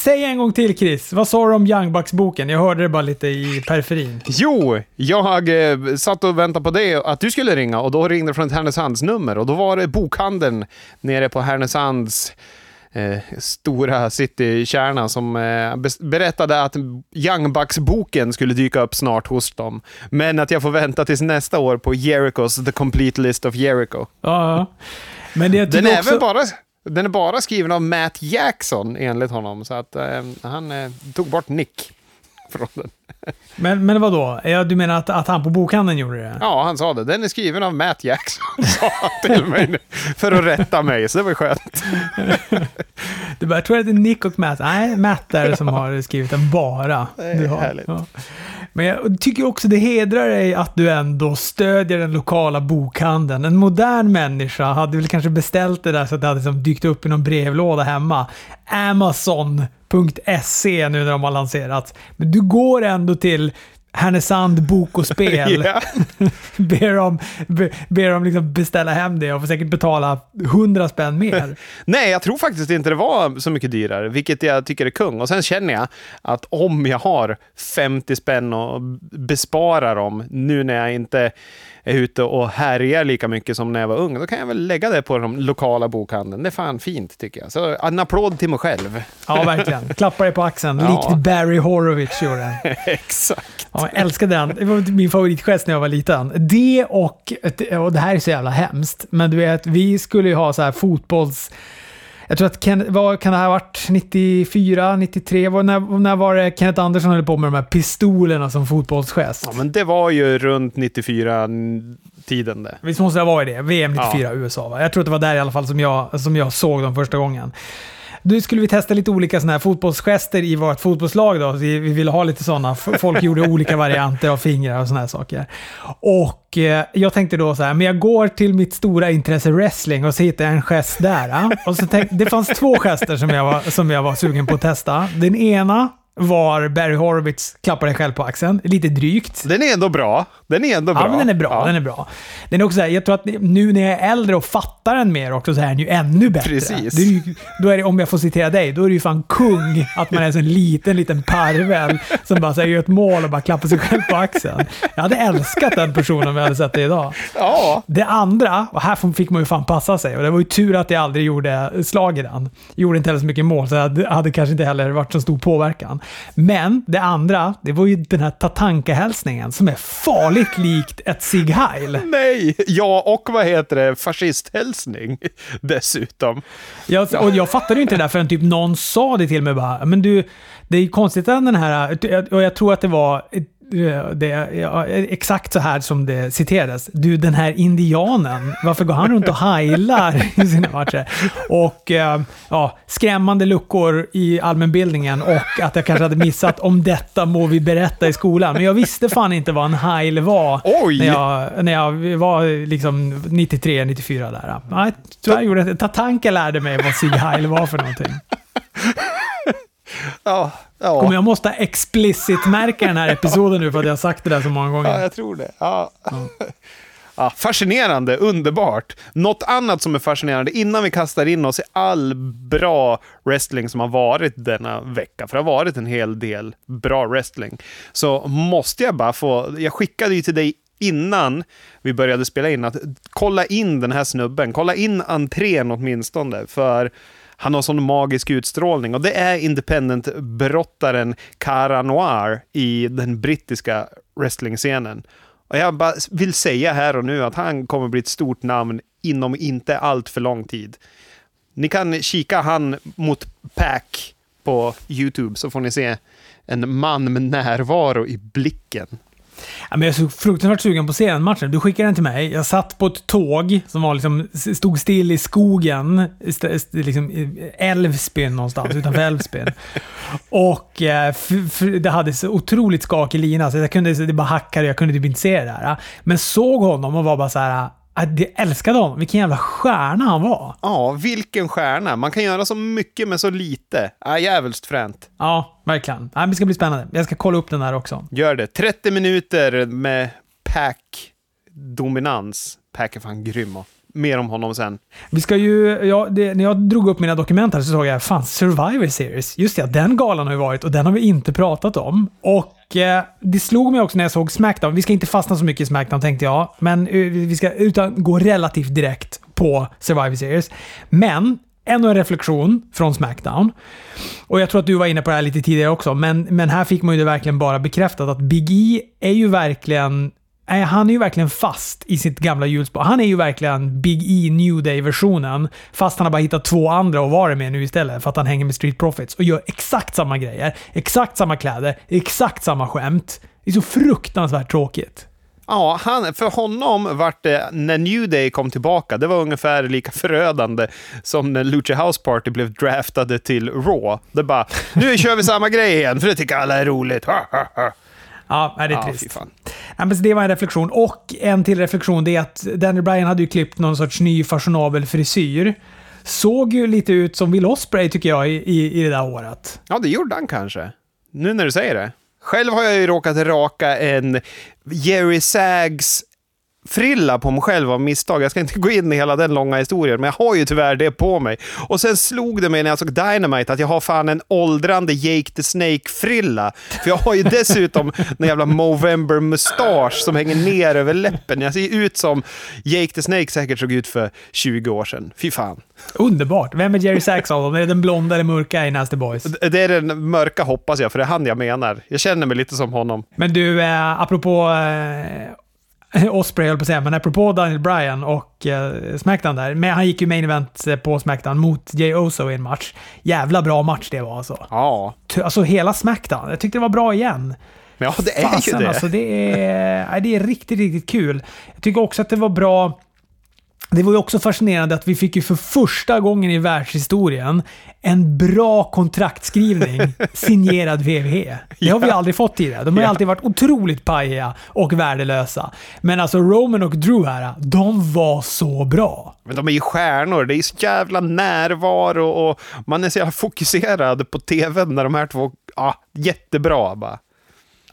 säg en gång till Chris, vad sa du om Young Bucks-boken? Jag hörde det bara lite i periferin. Jo, jag eh, satt och väntade på det, att du skulle ringa och då ringde det från ett Härnösandsnummer och då var det bokhandeln nere på Härnösands eh, stora citykärna som eh, berättade att Young Bucks-boken skulle dyka upp snart hos dem. Men att jag får vänta tills nästa år på Jerichos The Complete List of Jericho. Ja, ja. Men det Den är, också... väl bara, den är bara skriven av Matt Jackson enligt honom, så att eh, han eh, tog bort Nick från den. Men, men vadå? Ja, du menar att, att han på bokhandeln gjorde det? Ja, han sa det. Den är skriven av Matt Jackson, sa han till mig nu, för att rätta mig, så det var skönt. Du bara, jag tror att det är Nick och Matt. Nej, Matt är det som har skrivit den bara. Det är härligt. Ja. Men jag tycker också det hedrar dig att du ändå stödjer den lokala bokhandeln. En modern människa hade väl kanske beställt det där så att det hade liksom dykt upp i någon brevlåda hemma. Amazon.se nu när de har lanserat. Men du går ändå till Härnösand Bok och Spel. Ja. ber dem, be, ber liksom beställa hem det och får säkert betala 100 spänn mer. Nej, jag tror faktiskt inte det var så mycket dyrare, vilket jag tycker är kung. Och sen känner jag att om jag har 50 spänn och besparar dem nu när jag inte är ute och härjar lika mycket som när jag var ung, då kan jag väl lägga det på den lokala bokhandeln. Det är fan fint tycker jag. Så en applåd till mig själv. Ja, verkligen. Klappar dig på axeln, Ja. likt Barry Horowitz gjorde. Exakt. Ja, jag älskade den. Det var min favoritgest när jag var liten. Det och, och det här är så jävla hemskt, men du vet, vi skulle ju ha så här fotbolls... Jag tror att Ken, vad kan det här ha varit? 94, 93? Var, när, när var det Kenneth Andersson höll på med de här pistolerna som fotbollsgest? Ja, men det var ju runt 94-tiden det. Visst måste det ha varit det? VM 94 USA va? Jag tror att det var där i alla fall som jag, som jag såg dem första gången. Nu skulle vi testa lite olika såna här fotbollsgester i vårt fotbollslag. Då. Vi, vi ville ha lite sådana. Folk gjorde olika varianter av fingrar och såna här saker. Och eh, jag tänkte då så här, men jag går till mitt stora intresse wrestling och så hittar jag en gest där. Eh? Och så tänkte, det fanns två gester som jag, var, som jag var sugen på att testa. Den ena var Barry Horowitz klappar dig själv på axeln. Lite drygt. Den är ändå bra. Den är ändå bra. Ja, men den är bra. Ja. Den är bra. Den är också så här, jag tror att nu när jag är äldre och fattar den mer också så är den ju ännu bättre. Precis. Är ju, då är det, om jag får citera dig, då är det ju fan kung att man är en sån liten, liten parvel som bara så här, gör ett mål och bara klappar sig själv på axeln. Jag hade älskat den personen om jag hade sett det idag. Ja, Det andra, och här fick man ju fan passa sig, och det var ju tur att jag aldrig gjorde slag i den. Jag gjorde inte heller så mycket mål, så det hade, hade kanske inte heller varit så stor påverkan. Men det andra, det var ju den här Tatanka-hälsningen som är farligt likt ett Sig Heil. nej. Ja, och vad heter det? Fascisthälsning dessutom. Jag, och jag fattade ju inte det där förrän typ någon sa det till mig bara, men du, det är ju konstigt att den här, och jag tror att det var det, ja, exakt så här som det citerades. Du, den här indianen, varför går han runt och heilar i sina matcher? Och eh, ja, skrämmande luckor i allmänbildningen och att jag kanske hade missat om detta må vi berätta i skolan. Men jag visste fan inte vad en heil var Oj! när jag, när jag var liksom 93, 94 där. Ja, jag jag gjorde. Tatanka lärde mig vad Sig Heil var för någonting. Ja, ja. jag måste explicit-märka den här episoden nu för att jag har sagt det där så många ja gånger. jag tror det. Ja. Ja, fascinerande, underbart. Något annat som är fascinerande innan vi kastar in oss i all bra wrestling som har varit denna vecka, för det har varit en hel del bra wrestling, så måste jag bara få... Jag skickade ju till dig innan vi började spela in att kolla in den här snubben, kolla in entrén åtminstone, för han har sån magisk utstrålning och det är independent-brottaren Cara Noir i den brittiska wrestlingscenen. Och jag bara vill säga här och nu att han kommer bli ett stort namn inom inte allt för lång tid. Ni kan kika han mot Pack på YouTube så får ni se en man med närvaro i blicken. Ja, men jag är så fruktansvärt sugen på att se den matchen. Du skickade den till mig. Jag satt på ett tåg som var liksom, stod still i skogen. st- st- Liksom, Älvsbyn någonstans, utanför Älvsbyn. Och eh, det hade så otroligt skakig lina, så jag kunde, det bara hackade jag kunde typ inte se det där. Men såg honom och var bara så här. Att Jag älskade honom. Vilken jävla stjärna han var. Ja, vilken stjärna. Man kan göra så mycket med så lite. Ja, jävligt fränt. Ja, verkligen. Ja, men det ska bli spännande. Jag ska kolla upp den där också. Gör det. 30 minuter med Pack-dominans. Pack är fan grym mer om honom sen. Vi ska ju, ja, det, när jag drog upp mina dokument här så såg jag, fan, Survivor Series. Just det, den galan har ju varit och den har vi inte pratat om. Och eh, det slog mig också när jag såg Smackdown. Vi ska inte fastna så mycket i Smackdown tänkte jag, men eh, vi ska utan gå relativt direkt på Survivor Series. Men ännu en reflektion från Smackdown. Och jag tror att du var inne på det här lite tidigare också, men, men här fick man ju det verkligen bara bekräftat att Big E är ju verkligen Nej, han är ju verkligen fast i sitt gamla hjulspår. Han är ju verkligen Big E New Day-versionen. Fast han har bara hittat två andra att vara med nu istället för att han hänger med Street Profits och gör exakt samma grejer, exakt samma kläder, exakt samma skämt. Det är så fruktansvärt tråkigt. Ja, han, för honom vart det, när New Day kom tillbaka, det var ungefär lika förödande som när Lucha House Party blev draftade till Raw. Det bara, nu kör vi samma grej igen, för det tycker alla är roligt. Ja, det är ja, trist. Ja, men det var en reflektion. Och en till reflektion, det är att Daniel Bryan hade ju klippt någon sorts ny fashionabel frisyr. Såg ju lite ut som Will Osprey tycker jag i, i, i det där håret. Ja, det gjorde han kanske. Nu när du säger det. Själv har jag ju råkat raka en Jerry Sags frilla på mig själv av misstag. Jag ska inte gå in i hela den långa historien, men jag har ju tyvärr det på mig. Och sen slog det mig när jag såg Dynamite att jag har fan en åldrande Jake the Snake-frilla. För jag har ju dessutom en jävla Movember-mustasch som hänger ner över läppen. Jag ser ut som Jake the Snake säkert såg ut för 20 år sedan. Fy fan. Underbart. Vem är Jerry Sachs av dem? Är det den blonda eller mörka i Nasty Boys? Det är den mörka hoppas jag, för det är han jag menar. Jag känner mig lite som honom. Men du, eh, apropå eh, Osprey höll på att säga, men apropå Daniel Bryan och eh, Smackdown där. Men han gick ju main event eh, på Smackdown mot Jay Oso i en match. Jävla bra match det var alltså. Ja. Alltså hela Smackdown. Jag tyckte det var bra igen. Ja, det är Fasen, ju det. Alltså, det, är, det är riktigt, riktigt kul. Jag tycker också att det var bra det var ju också fascinerande att vi fick ju för första gången i världshistorien en bra kontraktskrivning signerad WWE. Det har vi aldrig fått tidigare. De har ju alltid varit otroligt pajiga och värdelösa. Men alltså Roman och Drew här, de var så bra. Men de är ju stjärnor. Det är så jävla närvaro och man är så jävla fokuserad på TV när de här två... Ja, jättebra bara.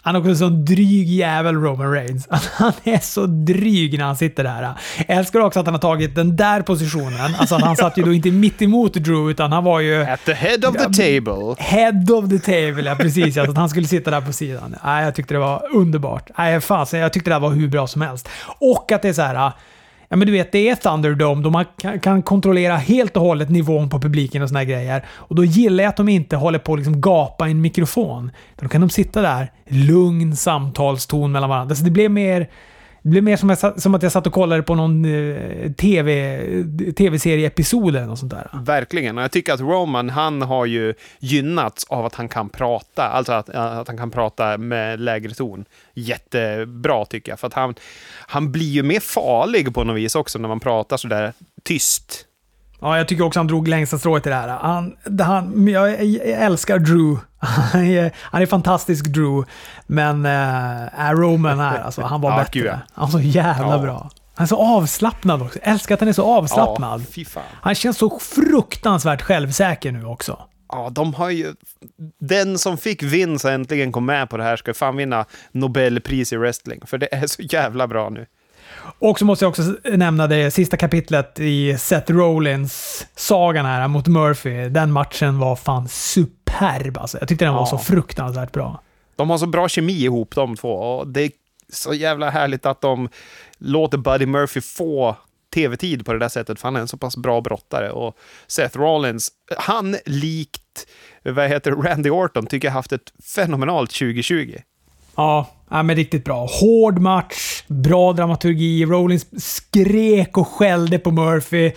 Han är också en sån dryg jävel, Roman Reigns. Han är så dryg när han sitter där. Jag älskar också att han har tagit den där positionen. Alltså att han satt ju då inte mitt emot Drew, utan han var ju... At the head of the table. Head of the table, ja precis. Alltså att han skulle sitta där på sidan. Nej, jag tyckte det var underbart. Nej, jag tyckte det var hur bra som helst. Och att det är så här Ja, men du vet, det är Thunderdome. då kan, kan kontrollera helt och hållet nivån på publiken och såna grejer. Och då gillar jag att de inte håller på att liksom gapa i en mikrofon. Då kan de sitta där, lugn samtalston mellan varandra. Så det blev mer det blev mer som, jag, som att jag satt och kollade på någon eh, TV, tv-serie-episod eller något sånt där. Verkligen, och jag tycker att Roman, han har ju gynnats av att han kan prata, alltså att, att han kan prata med lägre ton. Jättebra tycker jag, för att han, han blir ju mer farlig på något vis också när man pratar sådär tyst. Ja, jag tycker också han drog längsta strået i det här. Han, han, jag, älskar Drew. Han är, han är fantastisk Drew. Men äh, Roman här, alltså, han var ja, bättre. Gud. Han var så jävla ja. bra. Han är så avslappnad också. Jag älskar att han är så avslappnad. Ja, han känns så fruktansvärt självsäker nu också. Ja, de har ju... Den som fick Vince äntligen kom med på det här ska fan vinna Nobelpris i wrestling. För det är så jävla bra nu. Och så måste jag också nämna det sista kapitlet i Seth Rollins sagan här mot Murphy. Den matchen var fan superb alltså. Jag tyckte den var så fruktansvärt bra. De har så bra kemi ihop de två och det är så jävla härligt att de låter Buddy Murphy få tv-tid på det där sättet, för han är en så pass bra brottare. Och Seth Rollins, han likt vad heter Randy Orton, tycker jag haft ett fenomenalt 2020. Ja, Ja, men riktigt bra. Hård match, bra dramaturgi. Rollins skrek och skällde på Murphy.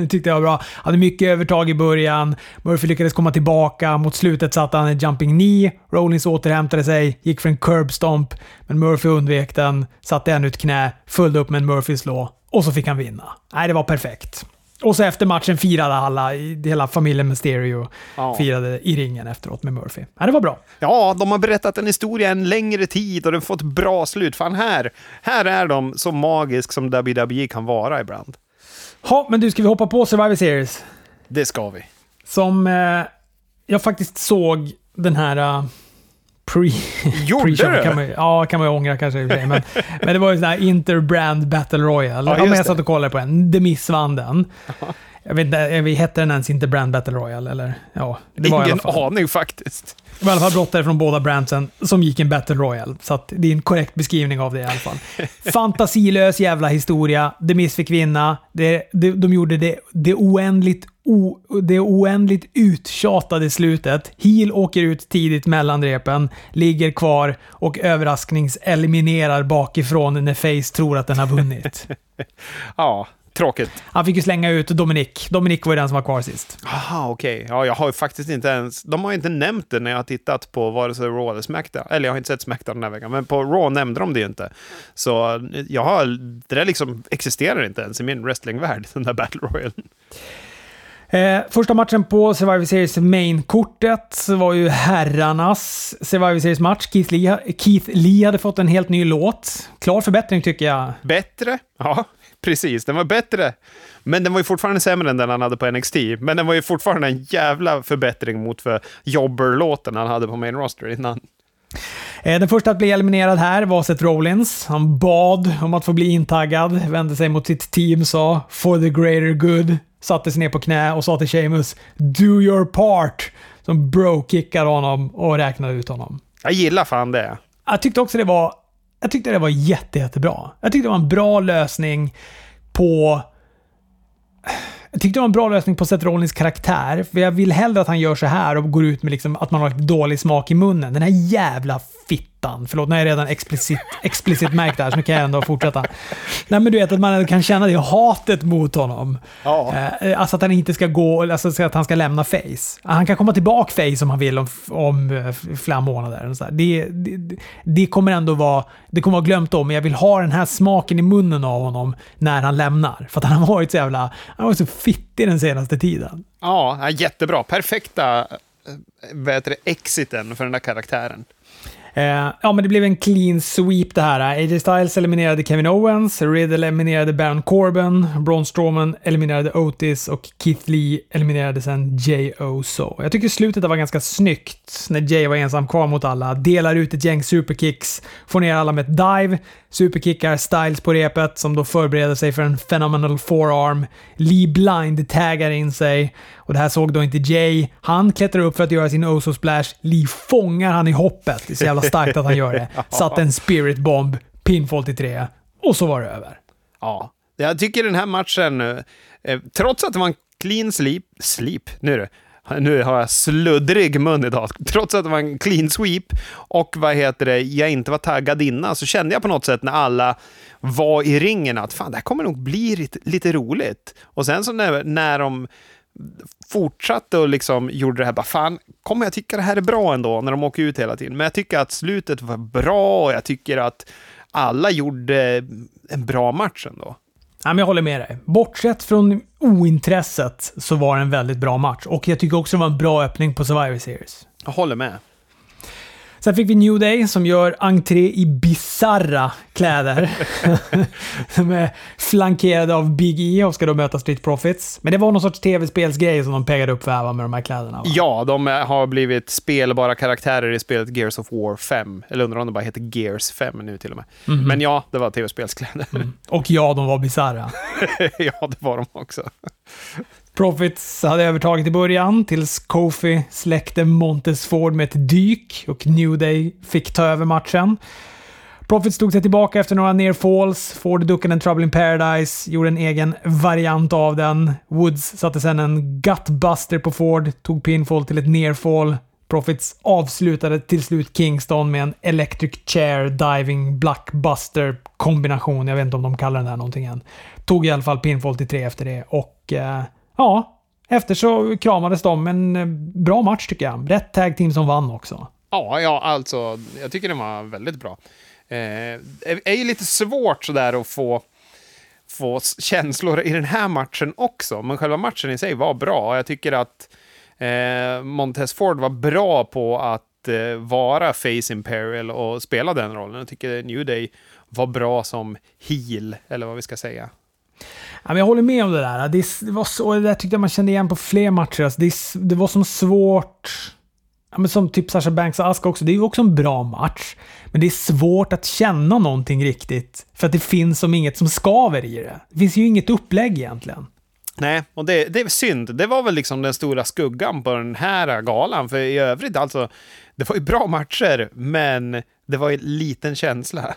tyckte jag var bra. Hade mycket övertag i början. Murphy lyckades komma tillbaka. Mot slutet satte han en jumping knee. Rollins återhämtade sig, gick för en curb stomp, men Murphy undvek den, satte ännu ett knä, följde upp med en Murphy's law och så fick han vinna. Nej, det var perfekt. Och så efter matchen firade alla, hela familjen Mysterio ja. firade i ringen efteråt med Murphy. Ja, det var bra. Ja, de har berättat en historia en längre tid och den fått bra slut. Fan, här, här är de så magisk som WWE kan vara ibland. Ja, men du, ska vi hoppa på Survivor Series? Det ska vi. Som eh, jag faktiskt såg den här uh, pre... Gjorde pre kan man, Ja, kan man ju ångra kanske i och för sig. Men, men det var ju sån här Interbrand Battle Royale. Ja, Ja, men jag satt och kollade på den. The Miss vann den. Jag vet inte, vi hette den ens Interbrand Battle Royale? Eller? Ja, det var Ingen fall. aning faktiskt. Det var i alla fall brottare från båda brandsen som gick en Battle Royale. Så det är en korrekt beskrivning av det i alla fall. Fantasilös jävla historia. The Miss fick vinna. Det, det, de gjorde det, det, oändligt, o, det oändligt uttjatade slutet. Heel åker ut tidigt mellan repen, ligger kvar och överraskningseliminerar bakifrån när Face tror att den har vunnit. Ja, tråkigt. Han fick ju slänga ut Dominic. Dominic var ju den som var kvar sist. Aha, okej. Ja, jag har ju faktiskt inte ens... De har ju inte nämnt det när jag har tittat på vare sig Raw eller Smackdown. Eller jag har inte sett Smackdown den här veckan, men på Raw nämnde de det ju inte. Så jag har... Det där liksom existerar inte ens i min wrestlingvärld, den där Battle Royale. Eh, första matchen på Survivor Series main-kortet var ju herrarnas Survivor Series-match. Keith Keith Lee hade fått en helt ny låt. Klar förbättring tycker jag. Bättre? Ja, precis. Den var bättre. Men den var ju fortfarande sämre än den han hade på NXT. Men den var ju fortfarande en jävla förbättring mot för Jobber-låten han hade på main roster innan. Eh, den första att bli eliminerad här var Seth Rollins. Han bad om att få bli intaggad, vände sig mot sitt team, sa “For the greater good”, satte sig ner på knä och sa till Sheamus “Do your part”, som bro-kickade honom och räknade ut honom. Jag gillar fan det. Jag tyckte också det var, jag tyckte det var jätte, jättebra. Jag tyckte det var en bra lösning på... Jag tyckte det var en bra lösning på Seth Rollins karaktär. För jag vill hellre att han gör så här och går ut med liksom att man har dålig smak i munnen. Den här jävla fittan. Förlåt, nu är jag redan explicit, explicit märkt där, så nu kan jag ändå fortsätta. Nej, men du vet att man kan känna det hatet mot honom. Ja. Eh, alltså att han inte ska gå, alltså att han ska lämna Face. Han kan komma tillbaka Face om han vill om, om eh, flera månader. Och så här. Det, det, det kommer ändå vara, det kommer vara glömt om, men jag vill ha den här smaken i munnen av honom när han lämnar. För att han har varit så jävla, han har varit så fittig den senaste tiden. Ja, ja, jättebra. Perfekta eh, vad heter det, exiten för den där karaktären. Eh, ja, men det blev en clean sweep det här. AJ Styles eliminerade Kevin Owens, Riddle eliminerade Baron Corbin, Braun Strowman eliminerade Otis och Keith Lee eliminerade sen Jay Oso. Jag tycker slutet var ganska snyggt när Jay var ensam kvar mot alla. Delar ut ett gäng superkicks, får ner alla med ett dive, superkickar Styles på repet som då förbereder sig för en phenomenal forearm. Lee blind taggar in sig och det här såg då inte Jay. Han klättrar upp för att göra sin Oso splash. Lee fångar han i hoppet. Det är så jävla starkt att han gör det. Satte en spirit bomb, pinfall till tre och så var det över. Ja, jag tycker den här matchen, eh, trots att det var en clean sleep, sleep, nu det, nu har jag sluddrig mun idag. Trots att det var en clean sweep och vad heter det, jag inte var taggad innan så kände jag på något sätt när alla var i ringen att fan, det här kommer nog bli lite, lite roligt. Och sen så när, när de fortsatte och liksom gjorde det här, bara fan, kommer jag tycka det här är bra ändå när de åker ut hela tiden. Men jag tycker att slutet var bra och jag tycker att alla gjorde en bra match ändå. Ja, men jag håller med dig. Bortsett från ointresset så var det en väldigt bra match. Och jag tycker också det var en bra öppning på Survivor Series. Jag håller med. Sen fick vi New Day som gör entré i bizarra kläder. de är flankerade av Big E och ska då möta Street Profits. Men det var någon sorts tv-spelsgrej som de peggade upp för här med de här kläderna. Va? Ja, de har blivit spelbara karaktärer i spelet Gears of War 5. Eller undrar om det bara heter Gears 5 nu till och med. Men ja, det var tv-spelskläder. Och ja, de var bizarra. ja, det var de också. Profits hade övertaget i början tills Kofi släckte Montes Ford med ett dyk och New Day fick ta över matchen. Profits tog sig tillbaka efter några near falls. Ford duckade en Trouble in Paradise, gjorde en egen variant av den. Woods satte sedan en gutbuster på Ford, tog pinfall till ett near fall. Profits avslutade till slut Kingston med en Electric Chair Diving Blackbuster kombination. Jag vet inte om de kallar den här någonting än. Tog i alla fall pinfall till tre efter det och eh, ja, efter så kramades de. En eh, bra match tycker jag. Rätt tag team som vann också. Ja, ja, alltså, jag tycker den var väldigt bra. Eh, det är ju lite svårt sådär att få, få känslor i den här matchen också, men själva matchen i sig var bra. Jag tycker att eh, Montez Ford var bra på att eh, vara Face Imperial och spela den rollen. Jag tycker New Day var bra som heel, eller vad vi ska säga. Ja, men jag håller med om det där. Det, var så, det där tyckte jag man kände igen på fler matcher. Alltså det, det var som svårt ja, men som typ Sasha Banks och Aska också, det är ju också en bra match. Men det är svårt att känna någonting riktigt. För att det finns som inget som skaver i det. Det finns ju inget upplägg egentligen. Nej, och det, det är synd. Det var väl liksom den stora skuggan på den här galan. För i övrigt, alltså, det var ju bra matcher, men det var ju liten känsla.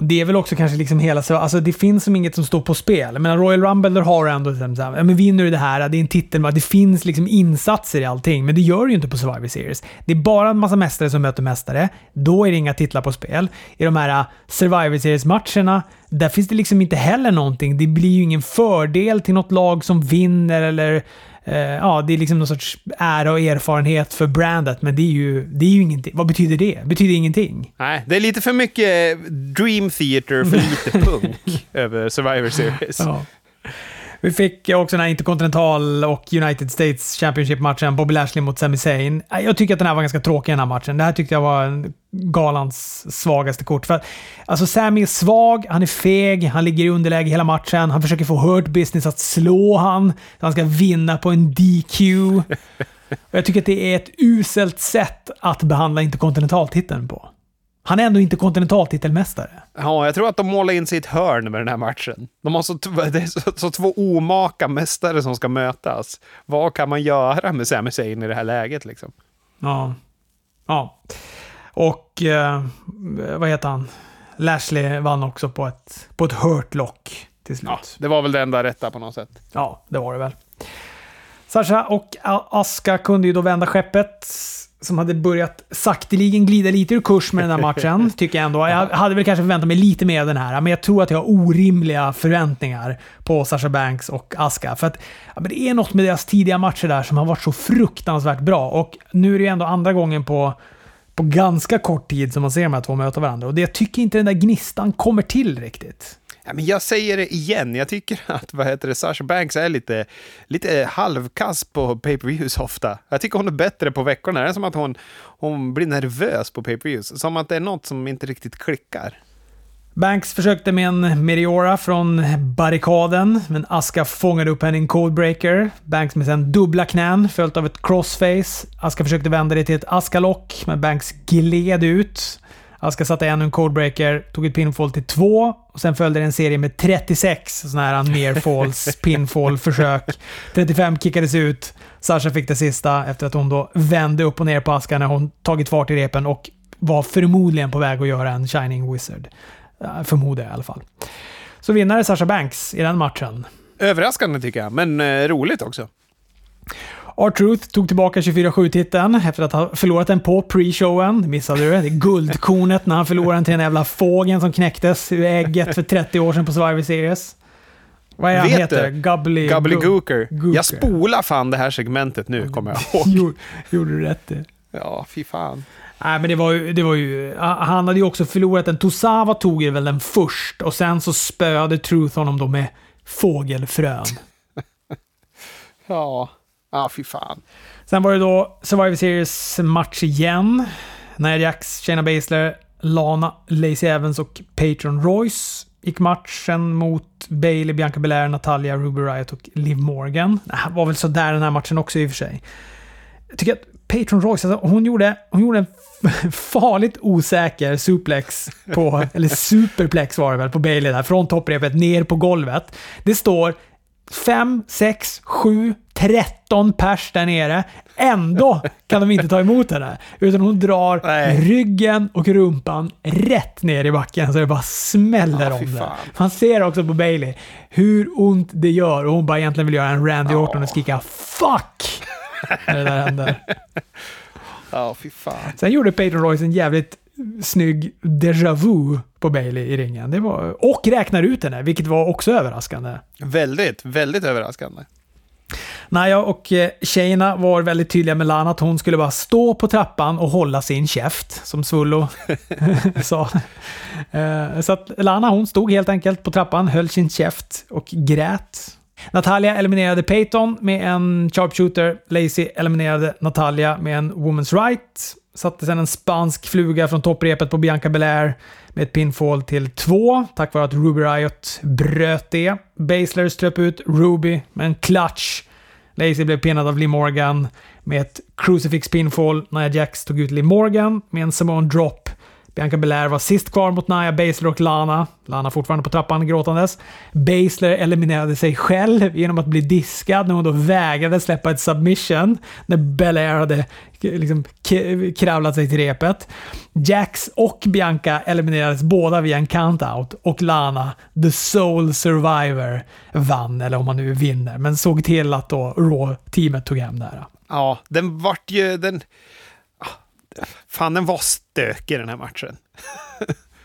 Och det är väl också kanske liksom hela... Alltså det finns som inget som står på spel. Men Royal Rumble, där har du ändå... Liksom så här, ja, men vinner du det här, det är en titel. Det finns liksom insatser i allting, men det gör det ju inte på Survivor Series. Det är bara en massa mästare som möter mästare. Då är det inga titlar på spel. I de här äh, Survivor Series-matcherna, där finns det liksom inte heller någonting. Det blir ju ingen fördel till något lag som vinner eller ja, det är liksom någon sorts ära och erfarenhet för brandet, men det är ju, det är ju ingenting. Vad betyder det? Det betyder ingenting. Nej, det är lite för mycket Dream Theater, för lite punk över Survivor Series. Ja. Vi fick också den här Intercontinental och United States Championship-matchen, Bobby Lashley mot Sami Zayn. Jag tycker att den här var ganska tråkig, den här matchen. Det här tyckte jag var galans svagaste kort. För alltså Sami är svag, han är feg, han ligger i underläge hela matchen. Han försöker få Hurt Business att slå han. Han ska vinna på en DQ. Och jag tycker att det är ett uselt sätt att behandla Interkontinentaltiteln på. Han är ändå inte kontinentaltitelmästare. Ja, jag tror att de målar in ett hörn med den här matchen. De har så, det är så, så två omaka mästare som ska mötas. Vad kan man göra med Sami Zayn i det här läget liksom? Ja. Ja. Och eh, vad heter han? Lashley vann också på ett, på ett hurt lock till slut. Ja, det var väl det enda rätta på något sätt. Ja, det var det väl. Sasha och Aska kunde ju då vända skeppet som hade börjat sakteligen glida lite ur kurs med den här matchen, tycker jag ändå. Jag hade väl kanske förväntat mig lite mer av den här, men jag tror att jag har orimliga förväntningar på Sasha Banks och Aska. För att ja, det är något med deras tidiga matcher där som har varit så fruktansvärt bra. Och nu är det ju ändå andra gången på, på ganska kort tid som man ser de här två möta varandra. Och det, jag tycker inte den där gnistan kommer till riktigt. Ja, men jag säger det igen, jag tycker att vad heter det, Sasha Banks är lite, lite halvkass på pay-per-views ofta. Jag tycker hon är bättre på veckorna. Det är som att hon, hon blir nervös på pay-per-views. Som att det är något som inte riktigt klickar. Banks försökte med en Meriora från barrikaden, men Aska fångade upp henne i en codebreaker. Banks med sen dubbla knän, följt av ett crossface. Aska försökte vända det till ett Askalock, men Banks gled ut. Aska satte ännu en codebreaker, tog ett pinfall till två och sen följde en serie med 36 sådana här nearfalls, pinfall-försök. 35 kickades ut. Sasha fick det sista efter att hon då vände upp och ner på Aska när hon tagit fart i repen och var förmodligen på väg att göra en Shining Wizard. Förmodar jag i alla fall. Så vinnare Sasha Banks i den matchen. Överraskande tycker jag, men eh, roligt också. R-Truth tog tillbaka 24-7-titeln efter att ha förlorat den på pre-showen. Missade du det? Det är guldkornet när han förlorade den till den jävla fågeln som knäcktes ur ägget för 30 år sedan på Survivor Series. Vad är han heter? Gubbly... Gubbly Gooker. Gooker. Jag spolar fan det här segmentet nu, kommer jag ihåg. gjorde du rätt i. Ja, fy fan. Nej, men det var, ju, det var ju... Han hade ju också förlorat den. Tosawa tog ju väl den först och sen så spöade Truth honom då med fågelfrön. ja. Ja, ah, fy fan. Sen var det då Survivor Series-match igen. Nia Jax, Shayna Baszler, Lana, Lacey Evans och Patron Royce gick matchen mot Bailey, Bianca Belair, Natalia, Ruby Riot och Liv Morgan. Det var väl sådär den här matchen också i och för sig. Jag tycker att Patron Royce, alltså, hon, gjorde, hon gjorde en farligt osäker suplex på, eller superplex var det väl, på Bailey där. Från topprepet ner på golvet. Det står 5, 6, 7, 13 pers där nere. Ändå kan de inte ta emot henne. Utan hon drar Nej. ryggen och rumpan rätt ner i backen så det bara smäller oh, om det. Man ser också på Bailey hur ont det gör och hon bara egentligen vill göra en Randy Orton och skrika “Fuck!” när det där händer. Ja, oh, fy fan. Sen gjorde Peyton Royce en jävligt snygg déjà vu på Bailey i ringen. Det var, och räknar ut henne, vilket var också överraskande. Väldigt, väldigt överraskande. Naja och eh, tjejerna var väldigt tydliga med Lana att hon skulle bara stå på trappan och hålla sin käft, som Svullo sa. Eh, så att Lana hon stod helt enkelt på trappan, höll sin käft och grät. Natalia eliminerade Peyton med en sharpshooter. Lacey eliminerade Natalia med en woman's right. Satte sen en spansk fluga från topprepet på Bianca Belair med ett pinfall till två, tack vare att Ruby Riot bröt det. Basler ströp ut Ruby med en clutch Lacey blev pinnad av Lee Morgan med ett crucifix pinfall. Nia Jax tog ut Lee Morgan med en Simone drop. Bianca Belair var sist kvar mot Naya Baszler och Lana. Lana fortfarande på trappan gråtandes. Baszler eliminerade sig själv genom att bli diskad när hon då vägrade släppa ett submission när Belair hade liksom kravlat sig till repet. Jax och Bianca eliminerades båda via en countout och Lana, the soul survivor, vann, eller om man nu vinner, men såg till att då Raw-teamet tog hem det här. Ja, den vart ju... Den Fan, den var stökig den här matchen.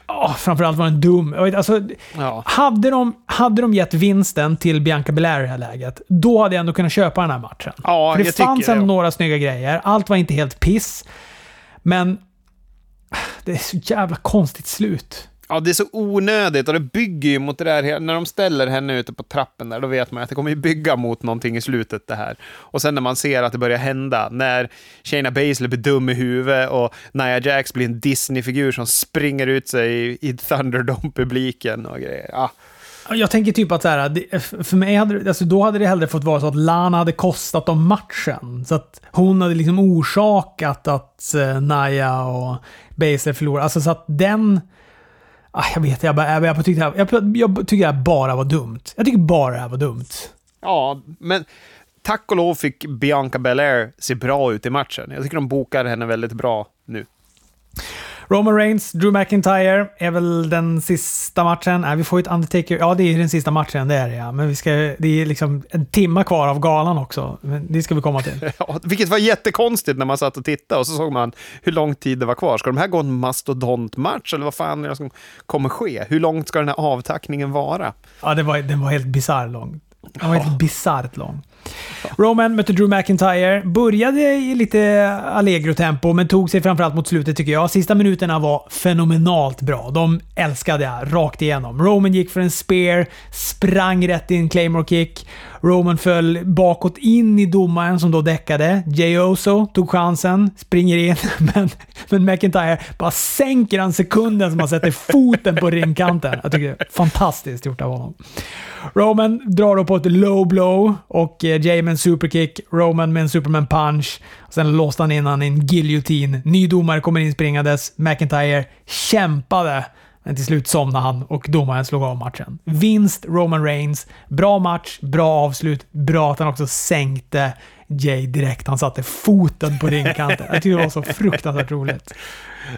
Oh, framförallt var den dum. Alltså, ja. hade, de, hade de gett vinsten till Bianca Belair i det här läget, då hade jag ändå kunnat köpa den här matchen. Ja, För det fanns ändå några snygga grejer. Allt var inte helt piss. Men det är så jävla konstigt slut. Ja, det är så onödigt och det bygger ju mot det där, när de ställer henne ute på trappen där, då vet man att det kommer ju bygga mot någonting i slutet det här. Och sen när man ser att det börjar hända, när Shayna Baszler blir dum i huvudet och Nia Jax blir en Disney-figur som springer ut sig i, i Thunderdome-publiken och grejer. Ah. Ja. Jag tänker typ att så här, för mig hade, alltså då hade det hellre fått vara så att Lana hade kostat dem matchen. Så att hon hade liksom orsakat att eh, Naya och Baszler förlorade. Alltså så att den Ah, jag vet, jag, bara, jag, jag, tyckte, jag, jag, jag tyckte det här bara var dumt. Jag tycker bara det här var dumt. Ja, men tack och lov fick Bianca Belair se bra ut i matchen. Jag tycker de bokar henne väldigt bra nu. Roman Reigns, Drew McIntyre är väl den sista matchen. Nej, vi får ett Undertaker. Ja, det är den sista matchen, det är det ja. Men vi ska, det är liksom en timma kvar av galan också. Men det ska vi komma till. Ja, vilket var jättekonstigt när man satt och tittade och så såg man hur lång tid det var kvar. Ska de här gå en mastodontmatch eller vad fan är det som kommer ske? Hur långt ska den här avtackningen vara? Ja, det var, den var helt bisarr lång. Den var helt bisarrt lång. Roman mötte Drew McIntyre. Började i lite allegro-tempo, men tog sig framförallt mot slutet tycker jag. Sista minuterna var fenomenalt bra. De älskade jag rakt igenom. Roman gick för en spear, sprang rätt in Claymore kick. Roman föll bakåt in i domaren som då däckade. Jay Oso tog chansen, springer in, men, men McIntyre bara sänker han sekunden som han sätter foten på ringkanten. Jag tycker det är fantastiskt gjort av honom. Roman drar då på ett low blow och eh, Jay med en superkick, Roman med en superman punch. Sen låste han in han i en giljotin. Ny domare kommer in springandes. McIntyre kämpade. Men till slut somnade han och domaren slog av matchen. Vinst Roman Reigns. Bra match, bra avslut. Bra att han också sänkte Jay direkt. Han satte foten på ringkanten. Jag tyckte det var så fruktansvärt roligt.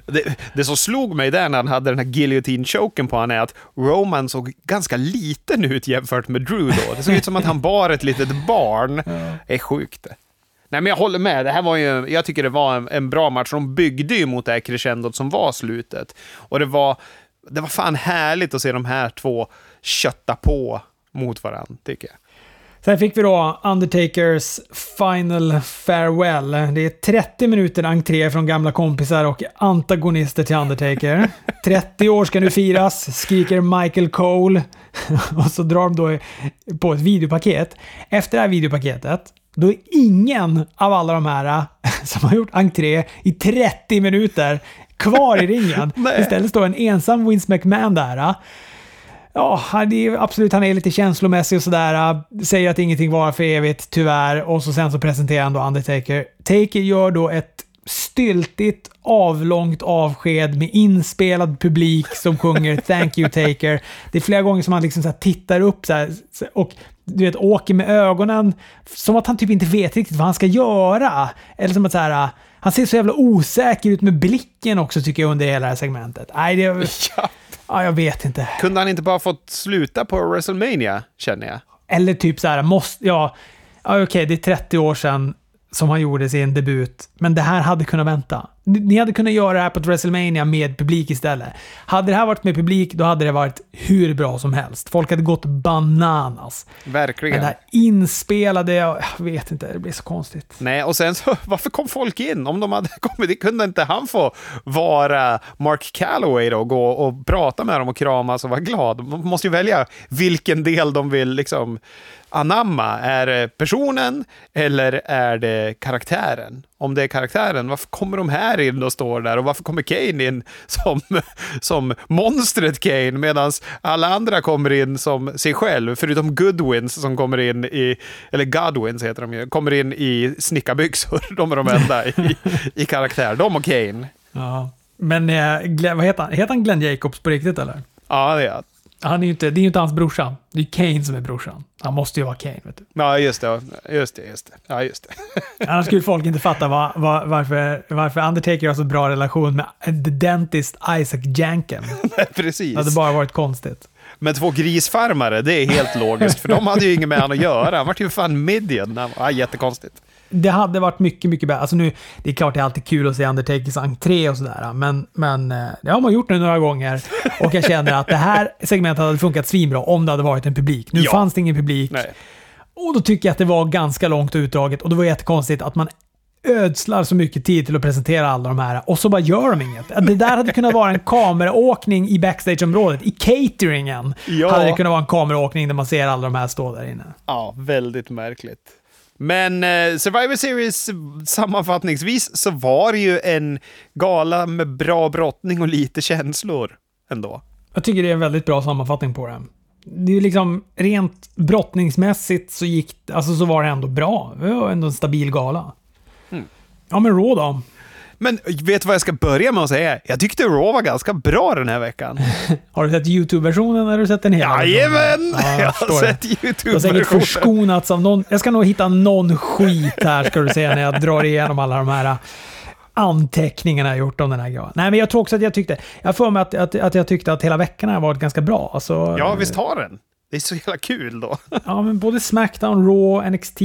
Det, det som slog mig där när han hade den här guillotine-choken på honom är att Roman såg ganska liten ut jämfört med Drew då. Det såg ut som att han bar ett litet barn. Det är sjukt. Nej, men jag håller med. Det här var ju, jag tycker det var en, en bra match. De byggde ju mot det här crescendot som var slutet. Och det var, det var fan härligt att se de här två kötta på mot varandra, tycker jag. Sen fick vi då Undertakers Final Farewell. Det är 30 minuter entré från gamla kompisar och antagonister till Undertaker. 30 år ska nu firas, skriker Michael Cole. och så drar de då på ett videopaket. Efter det här videopaketet, då är ingen av alla de här som har gjort entré i 30 minuter kvar i ringen. Istället står en ensam Vince McMahon där. Ja, det är, absolut, han är lite känslomässig och sådär. Säger att ingenting var för evigt, tyvärr. Och så sen så presenterar han då Undertaker. Taker gör då ett styltigt, avlångt avsked med inspelad publik som sjunger “Thank you Taker”. Det är flera gånger som han liksom så tittar upp så här, och du vet, åker med ögonen som att han typ inte vet riktigt vad han ska göra. Eller som att så här, han ser så jävla osäker ut med blicken också tycker jag under hela det här segmentet. Nej, det... Ja. Ja, jag vet inte. Kunde han inte bara fått sluta på WrestleMania, känner jag? Eller typ så här, måste... Ja, ja okej, okay, det är 30 år sedan som han gjorde sin debut. Men det här hade kunnat vänta. Ni hade kunnat göra det här på ett WrestleMania med publik istället. Hade det här varit med publik, då hade det varit hur bra som helst. Folk hade gått bananas. Verkligen. Men det här inspelade, jag vet inte, det blir så konstigt. Nej, och sen så, varför kom folk in? Om de hade kommit, kunde inte han få vara Mark Calloway då, och gå och prata med dem och kramas och vara glad? De måste ju välja vilken del de vill liksom anamma? Är det personen eller är det karaktären? om det är karaktären. Varför kommer de här in och står där? Och varför kommer Kane in som, som monstret Kane medan alla andra kommer in som sig själv? Förutom Goodwins som kommer in i, eller Godwins heter de ju, kommer in i snickarbyxor. De är de enda i, i karaktär. De och Kane. Ja. Men eh, vad heter han? Heter han Glenn Jacobs på riktigt eller? Ja, det är han. Är ju inte, det är ju inte hans brorsa. Det är Kane som är brorsan. Han måste ju vara Kane, vet du. Ja, just det. Just det, just det. Ja, just det. Annars skulle folk inte fatta var, var, varför, varför Undertaker har så bra relation med The Dentist Isaac Janken. Nej, precis. Det hade bara varit konstigt. Men två grisfarmare, det är helt logiskt, för de hade ju inget med honom att göra. Han var ju fan midget. Ja, jättekonstigt det hade varit mycket, mycket bättre. Alltså nu, det är klart det är alltid kul att se Undertakers entré och sådär, men, men eh, det har man gjort nu några gånger. Och jag känner att det här segmentet hade funkat svinbra om det hade varit en publik. Nu ja. fanns det ingen publik. Nej. Och då tycker jag att det var ganska långt och utdraget och det var jättekonstigt att man ödslar så mycket tid till att presentera alla de här och så bara gör de inget. Det där hade kunnat vara en kameraåkning i backstageområdet. I cateringen ja. hade det kunnat vara en kameraåkning där man ser alla de här stå där inne. Ja, väldigt märkligt. Men eh, Survivor Series sammanfattningsvis så var det ju en gala med bra brottning och lite känslor ändå. Jag tycker det är en väldigt bra sammanfattning på det. Det är liksom rent brottningsmässigt så gick alltså så var det ändå bra. Det var ändå en stabil gala. Mm. Ja men Raw då? Men vet du vad jag ska börja med att säga? Jag tyckte Raw var ganska bra den här veckan. har du sett YouTube-versionen eller har du sett den hela? Jajamän! Ja, jag har sett YouTube-versionen. Du har säkert förskonats av någon. Jag ska nog hitta någon skit här ska du se när jag drar igenom alla de här anteckningarna jag gjort om den här grejen. Nej, men jag tror också att jag tyckte... Jag får mig att, att, att jag tyckte att hela veckan har varit ganska bra. Alltså, ja, visst har den. Det är så jävla kul då. ja, men både Smackdown, Raw, NXT,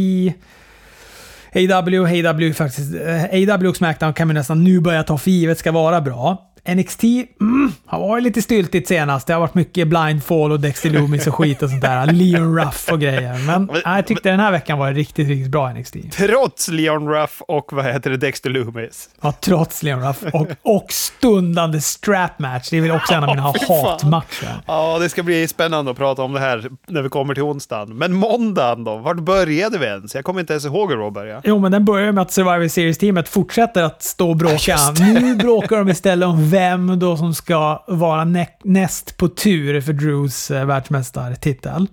AW, AW faktiskt, eh, AW och Smackdown kan vi nästan nu börja ta för givet ska vara bra. NXT mm, har varit lite styltigt senast. Det har varit mycket blindfall och Dexter Loomis och skit och sånt där. Leon Ruff och grejer. Men, men jag tyckte den här veckan var riktigt, riktigt bra NXT. Trots Leon Ruff och vad heter det, Dexter Loomis? Ja, trots Leon Ruff och, och stundande strap match. Det är väl också en av mina oh, hatmatcher. Ja, det ska bli spännande att prata om det här när vi kommer till onsdagen. Men måndagen då? Vart började vi ens? Jag kommer inte ens ihåg hur det började. Jo, men den börjar med att Survivor Series-teamet fortsätter att stå och bråka. Nu bråkar de istället om vem då som ska vara näst på tur för Drews eh, världsmästartitel.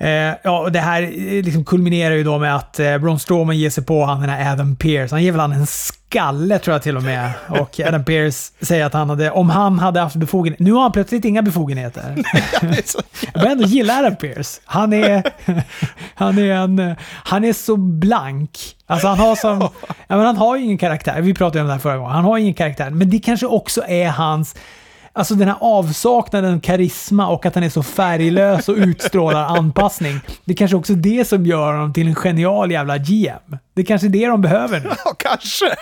Eh, ja, det här eh, liksom kulminerar ju då med att eh, Braun Strowman ger sig på han den här Adam Pearce. Han ger väl han en skalle tror jag till och med. Och Adam Pearce säger att han hade, om han hade haft befogenheter. Nu har han plötsligt inga befogenheter. jag börjar ändå gilla Adam Pearce. Han är, han är, en, han är så blank. Alltså han har som, ja, men han har ju ingen karaktär. Vi pratade om det här förra gången. Han har ingen karaktär. Men det kanske också är hans Alltså den här avsaknaden av karisma och att han är så färglös och utstrålar anpassning. Det är kanske också är det som gör honom till en genial jävla GM. Det är kanske det de behöver nu. Ja, kanske.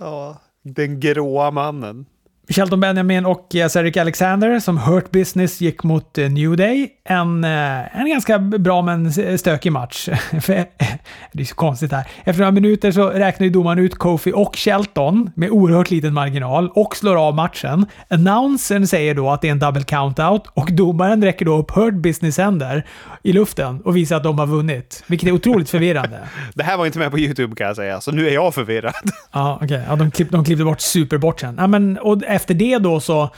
ja, den gråa mannen. Shelton Benjamin och eh, Cedric Alexander som Hurt Business gick mot eh, New Day. En, eh, en ganska bra men stökig match. det är så konstigt här. Efter några minuter så räknar ju domaren ut Kofi och Shelton med oerhört liten marginal och slår av matchen. Announcern säger då att det är en double countout och domaren räcker då upp Hurt Business händer i luften och visar att de har vunnit. Vilket är otroligt förvirrande. det här var inte med på YouTube kan jag säga, så nu är jag förvirrad. ja, okej. Okay. Ja, de, klipp, de klippte bort superbortsen. Ja, men, och efter det då så,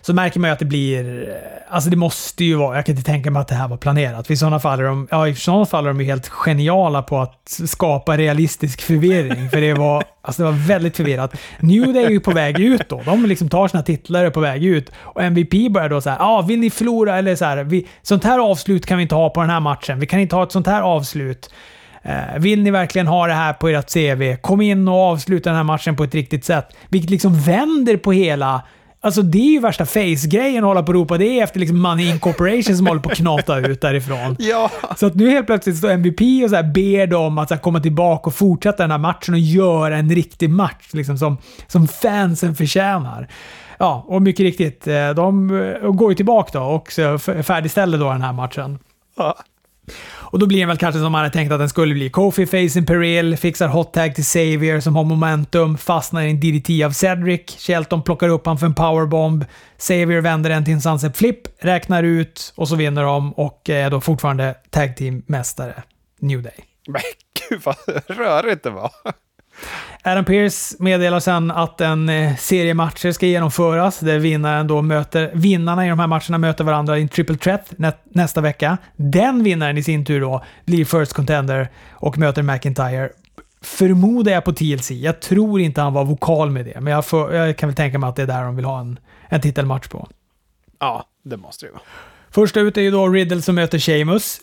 så märker man ju att det blir... Alltså det måste ju vara... Jag kan inte tänka mig att det här var planerat. För I sådana fall är de, ja, i sådana fall är de ju helt geniala på att skapa realistisk förvirring. För det var, alltså det var väldigt förvirrat. New Day är ju på väg ut då. De liksom tar sina titlar och är på väg ut. Och MVP börjar då säga ja, ah, vill ni förlora? Eller så här, vi, sånt här avslut kan vi inte ha på den här matchen. Vi kan inte ha ett sånt här avslut. Eh, vill ni verkligen ha det här på ert CV? Kom in och avsluta den här matchen på ett riktigt sätt. Vilket liksom vänder på hela... Alltså det är ju värsta face-grejen att hålla på och ropa det är efter liksom Money Incorporation som håller på att knata ut därifrån. Ja. Så att nu helt plötsligt står MVP och så ber dem att så komma tillbaka och fortsätta den här matchen och göra en riktig match liksom, som, som fansen förtjänar. Ja, och mycket riktigt, eh, de eh, går ju tillbaka då och färdigställer då den här matchen. Ja. Och då blir den väl kanske som man hade tänkt att den skulle bli. Kofi face Imperial, fixar hot tag till Xavier som har momentum, fastnar i en DDT av Cedric. Shelton plockar upp han för en powerbomb. Xavier vänder den till en sunset flip, räknar ut och så vinner de och är då fortfarande tag team-mästare. New Day. Men gud vad rörigt det var. Adam Pearce meddelar sen att en eh, serie matcher ska genomföras där vinnaren då möter, vinnarna i de här matcherna möter varandra i en triple threat nä, nästa vecka. Den vinnaren i sin tur då blir first contender och möter McIntyre. Förmodar jag på TLC. Jag tror inte han var vokal med det, men jag, för, jag kan väl tänka mig att det är där de vill ha en, en titelmatch på. Ja, det måste det vara. Första ut är ju då Riddle som möter Sheamus.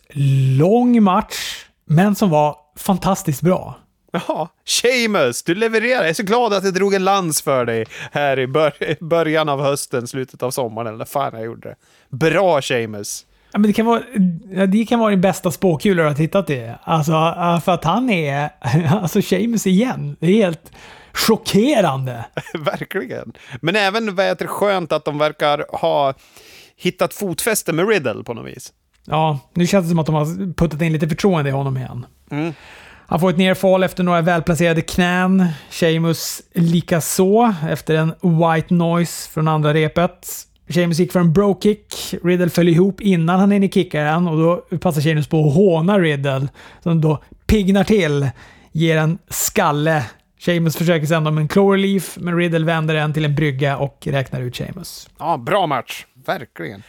Lång match, men som var fantastiskt bra. Ja, Seamus, du levererar. Jag är så glad att jag drog en lans för dig här i bör början av hösten, slutet av sommaren, eller fan jag gjorde det. Bra Seamus. Ja, men det, kan vara, det kan vara din bästa spåkula du har tittat i. Alltså, för att han är... Alltså Seamus igen. Det är helt chockerande. Verkligen. Men även vad heter, skönt att de verkar ha hittat fotfäste med Riddle på något vis. Ja, nu känns det som att de har puttat in lite förtroende i honom igen. Mm. Han får ett nerfall efter några välplacerade knän. Sheamus likaså efter en white noise från andra repet. Sheamus gick för en bro kick. Riddle föll ihop innan han hinner kicka den och då passar Sheamus på att håna Riddle. Som då piggnar till, ger en skalle. Sheamus försöker sända om en cloverleaf, men Riddle vänder den till en brygga och räknar ut Sheamus. Ja, bra match. Verkligen.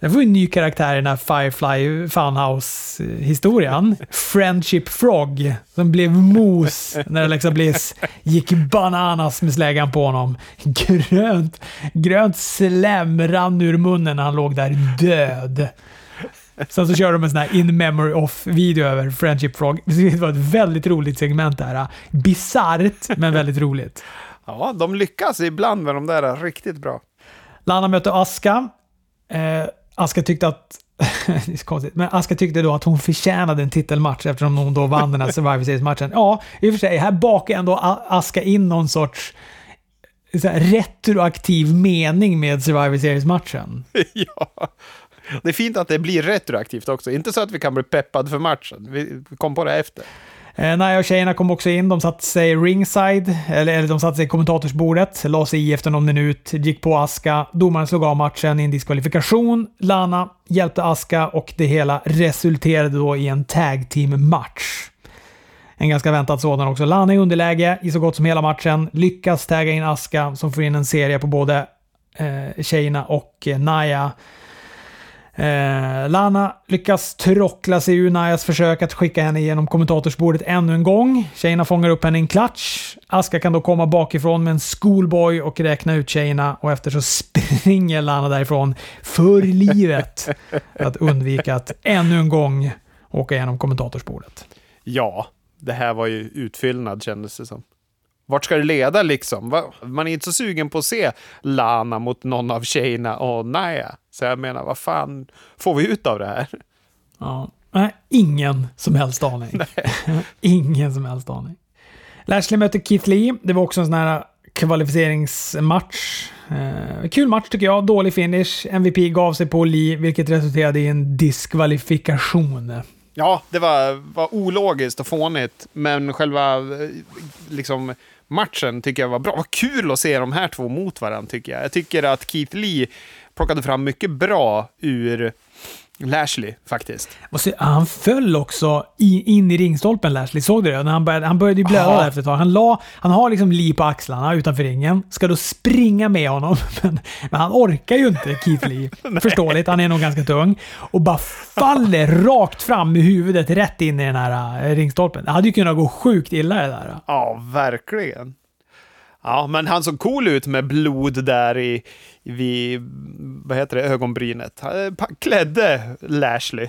Det var en ny karaktär i den här Firefly Funhouse-historien. Friendship Frog, som blev mos när Alexa Bliss gick bananas med släggan på honom. Grönt, grönt slem rann ur munnen när han låg där död. Sen så körde de en sån här in memory off-video över Friendship Frog. Det var ett väldigt roligt segment där. Bisarrt, men väldigt roligt. Ja, de lyckas ibland med de där riktigt bra. Lana möter Aska. Eh, Aska tyckte att det är så konstigt. Men Aska tyckte då att hon förtjänade en titelmatch eftersom hon då vann den här Survivor Series-matchen. Ja, i och för sig. Här bakar ändå Aska in någon sorts här, retroaktiv mening med Survivor Series-matchen. ja. Det är fint att det blir retroaktivt också. Inte så att vi kan bli peppad för matchen. Vi kom på det efter. Eh, Naja och tjejerna kom också in. De satte sig ringside, eller, eller de satte sig i kommentatorsbordet, la sig i efter någon minut, gick på Aska. Domaren slog av matchen i en diskvalifikation. Lana hjälpte Aska och det hela resulterade då i en tag team-match. En ganska väntad sådan också. Lana i underläge i så gott som hela matchen. Lyckas tagga in Aska som får in en serie på både eh, tjejerna och eh, Naya. Eh, Lana lyckas trockla sig ur Nayas försök att skicka henne genom kommentatorsbordet ännu en gång. Tjejerna fångar upp henne i en klatsch. Aska kan då komma bakifrån med en schoolboy och räkna ut tjejerna och efter så springer Lana därifrån för livet att undvika att ännu en gång åka igenom kommentatorsbordet. Ja, det här var ju utfyllnad kändes det som. Vart ska det leda liksom? Man är inte så sugen på att se Lana mot någon av tjejerna och Naya. Så jag menar, vad fan får vi ut av det här? Ja, nej, ingen som helst aning. ingen som helst aning. Lashley möter Keith Lee. Det var också en sån här kvalificeringsmatch. Eh, kul match tycker jag. Dålig finish. MVP gav sig på Lee, vilket resulterade i en diskvalifikation. Ja, det var, var ologiskt och fånigt, men själva liksom, matchen tycker jag var bra. Vad kul att se de här två mot varandra, tycker jag. Jag tycker att Keith Lee plockade fram mycket bra ur Lashley, faktiskt. Han föll också in i ringstolpen, Lashley. Såg du det? När han, började, han började blöda efter ett tag. Han, la, han har liksom Lee på axlarna utanför ringen. Ska då springa med honom. Men, men han orkar ju inte, Keith Lee. Förståeligt, han är nog ganska tung. Och bara faller rakt fram med huvudet rätt in i den här äh, ringstolpen. Det hade ju kunnat gå sjukt illa det där. Ja, verkligen. Ja, men han såg cool ut med blod där i, vid, vad heter det, ögonbrynet. Han klädde Lashley.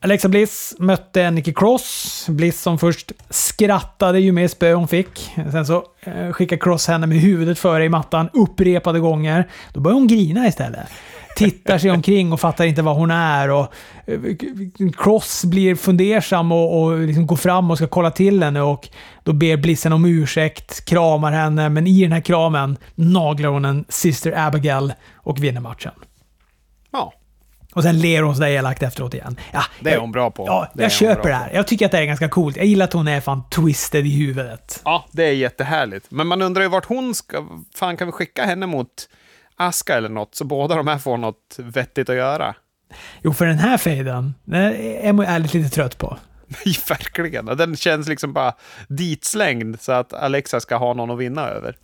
Alexa Bliss mötte Nikki Cross. Bliss som först skrattade ju mer spö hon fick. Sen så eh, skickade Cross henne med huvudet före i mattan upprepade gånger. Då började hon grina istället tittar sig omkring och fattar inte vad hon är. Och eh, Cross blir fundersam och, och liksom går fram och ska kolla till henne och då ber Blissen om ursäkt, kramar henne, men i den här kramen naglar hon en Sister Abigail och vinner matchen. Ja. Och sen ler hon sådär elakt efteråt igen. Ja, det är hon bra på. Ja, det jag köper det här. Jag tycker att det är ganska coolt. Jag gillar att hon är fan twisted i huvudet. Ja, det är jättehärligt. Men man undrar ju vart hon ska... Fan, kan vi skicka henne mot Aska eller något, så båda de här får något vettigt att göra. Jo, för den här fejden, den är man ärligt lite trött på. Verkligen. Den känns liksom bara ditslängd så att Alexa ska ha någon att vinna över.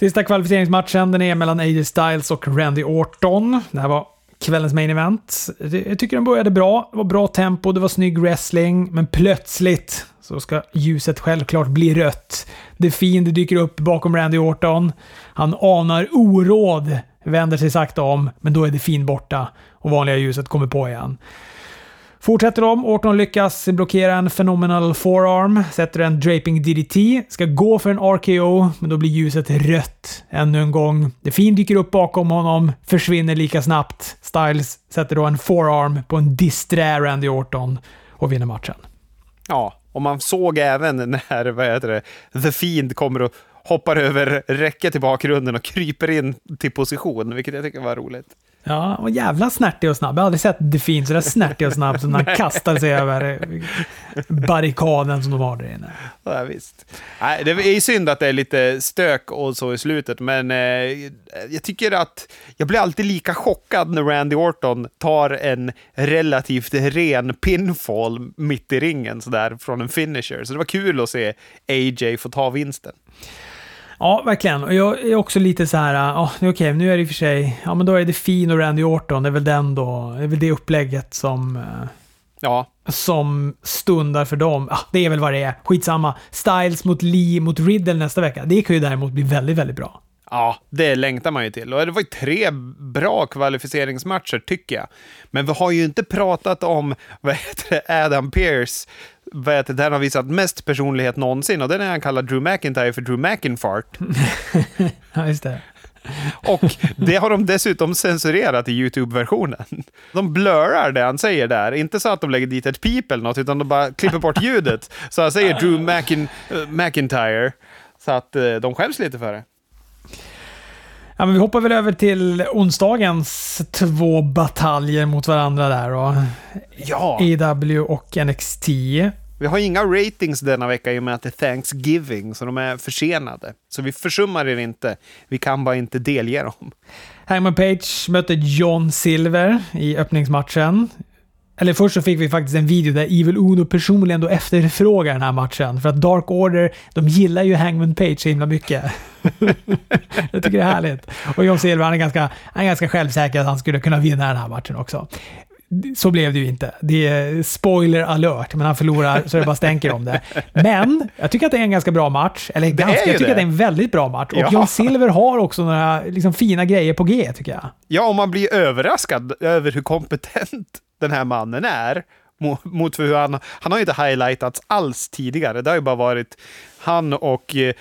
Sista kvalificeringsmatchen den är mellan AJ Styles och Randy Orton. Det här var kvällens main event. Jag tycker den började bra. Det var bra tempo, det var snygg wrestling, men plötsligt så ska ljuset självklart bli rött. The Fiend dyker upp bakom Randy Orton. Han anar oråd, vänder sig sakta om, men då är The Fiend borta och vanliga ljuset kommer på igen. Fortsätter de. Orton lyckas blockera en phenomenal forearm, sätter en draping DDT, ska gå för en RKO, men då blir ljuset rött ännu en gång. The Fiend dyker upp bakom honom, försvinner lika snabbt. Styles sätter då en forearm på en disträ Randy Orton och vinner matchen. Ja, och man såg även när vad heter det, The Fiend kommer och hoppar över räcket i bakgrunden och kryper in till position, vilket jag tycker var roligt. Ja, han var jävla snärtig och snabb. Jag har aldrig sett Defin så där snärtig och snabb som när han kastar sig över barrikaden som de har där inne. Ja, visst. Nej, det är synd att det är lite stök och så i slutet, men eh, jag tycker att jag blir alltid lika chockad när Randy Orton tar en relativt ren pinfall mitt i ringen sådär från en finisher. Så det var kul att se AJ få ta vinsten. Ja, verkligen. Och jag är också lite så här, ja, okej, okay, nu är det i och för sig, ja men då är det Fin och Randy Orton, det är väl den då, det är väl det upplägget som... Eh, ja. Som stundar för dem. Ja, det är väl vad det är. Skitsamma. Styles mot Lee mot Riddle nästa vecka. Det kan ju däremot bli väldigt, väldigt bra. Ja, det längtar man ju till. Och det var ju tre bra kvalificeringsmatcher, tycker jag. Men vi har ju inte pratat om vad heter det, Adam Pearce vet, den har visat mest personlighet någonsin och den är han kallar Drew McIntyre för Drew McInfart. ja, just det. Och det har de dessutom censurerat i YouTube-versionen. De blurrar det han säger där. Inte så att de lägger dit ett pip eller något, utan de bara klipper bort ljudet. Så han säger Drew McIn uh, McIntyre. Så att uh, de skäms lite för det. Ja, men vi hoppar väl över till onsdagens två bataljer mot varandra där. Och ja. AW och NXT. Vi har inga ratings denna vecka i och med att det är Thanksgiving, så de är försenade. Så vi försummar er inte. Vi kan bara inte delge dem. Hangman Page mötte John Silver i öppningsmatchen. Eller först så fick vi faktiskt en video där Evil Uno personligen då efterfrågar den här matchen. För att Dark Order, de gillar ju Hangman Page så himla mycket. jag tycker det är härligt. Och John Silver, han är, ganska, han är ganska självsäker att han skulle kunna vinna den här matchen också. Så blev det ju inte. Det är spoiler alert, men han förlorar så det bara stänker om det. Men jag tycker att det är en ganska bra match. Eller ganska, jag tycker det. att det är en väldigt bra match. Och ja. John Silver har också några liksom, fina grejer på G, tycker jag. Ja, och man blir överraskad över hur kompetent den här mannen är. Mot hur han, han har ju inte highlightats alls tidigare. Det har ju bara varit han och eh,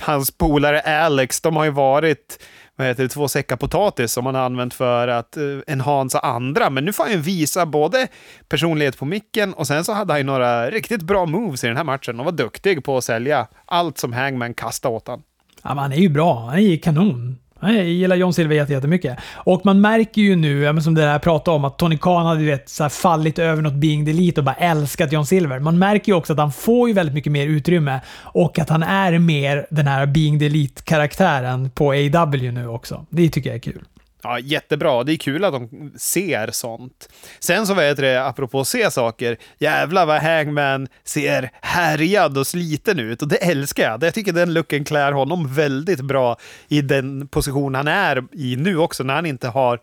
hans polare Alex, de har ju varit vad heter det, två säckar potatis som han har använt för att eh, enhansa andra. Men nu får han ju visa både personlighet på micken och sen så hade han ju några riktigt bra moves i den här matchen och var duktig på att sälja allt som Hangman kastade åt honom. Ja, han är ju bra. Han är ju kanon. Jag gillar John Silver jättemycket. Och man märker ju nu, som det där jag pratade om, att Tony Khan hade vet, så fallit över något Being Delete och bara älskat John Silver. Man märker ju också att han får ju väldigt mycket mer utrymme och att han är mer den här Being Delete-karaktären på AW nu också. Det tycker jag är kul. Ja, jättebra. Det är kul att de ser sånt. Sen så vet det, apropå att se saker, jävlar vad Hangman ser härjad och sliten ut och det älskar jag. Jag tycker den looken klär honom väldigt bra i den position han är i nu också när han inte har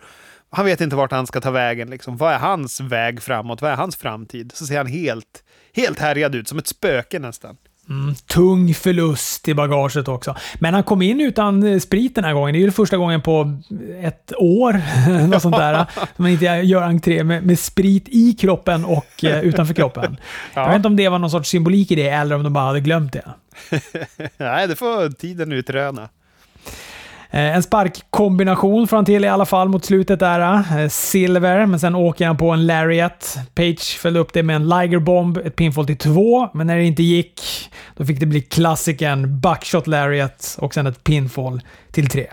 han vet inte vart han ska ta vägen. Liksom. Vad är hans väg framåt? Vad är hans framtid? Så ser han helt, helt härjad ut, som ett spöke nästan. Mm, tung förlust i bagaget också. Men han kom in utan eh, sprit den här gången. Det är ju första gången på ett år, något sånt där, man inte gör entré med, med sprit i kroppen och eh, utanför kroppen. Ja. Jag vet inte om det var någon sorts symbolik i det, eller om de bara hade glömt det. Nej, det får tiden utröna. Eh, en sparkkombination får han till i alla fall mot slutet där. Eh, silver, men sen åker han på en lariat. Page följde upp det med en Liger Bomb, ett pinfall till två, men när det inte gick, då fick det bli klassikern Buckshot Lariat och sen ett pinfall till tre.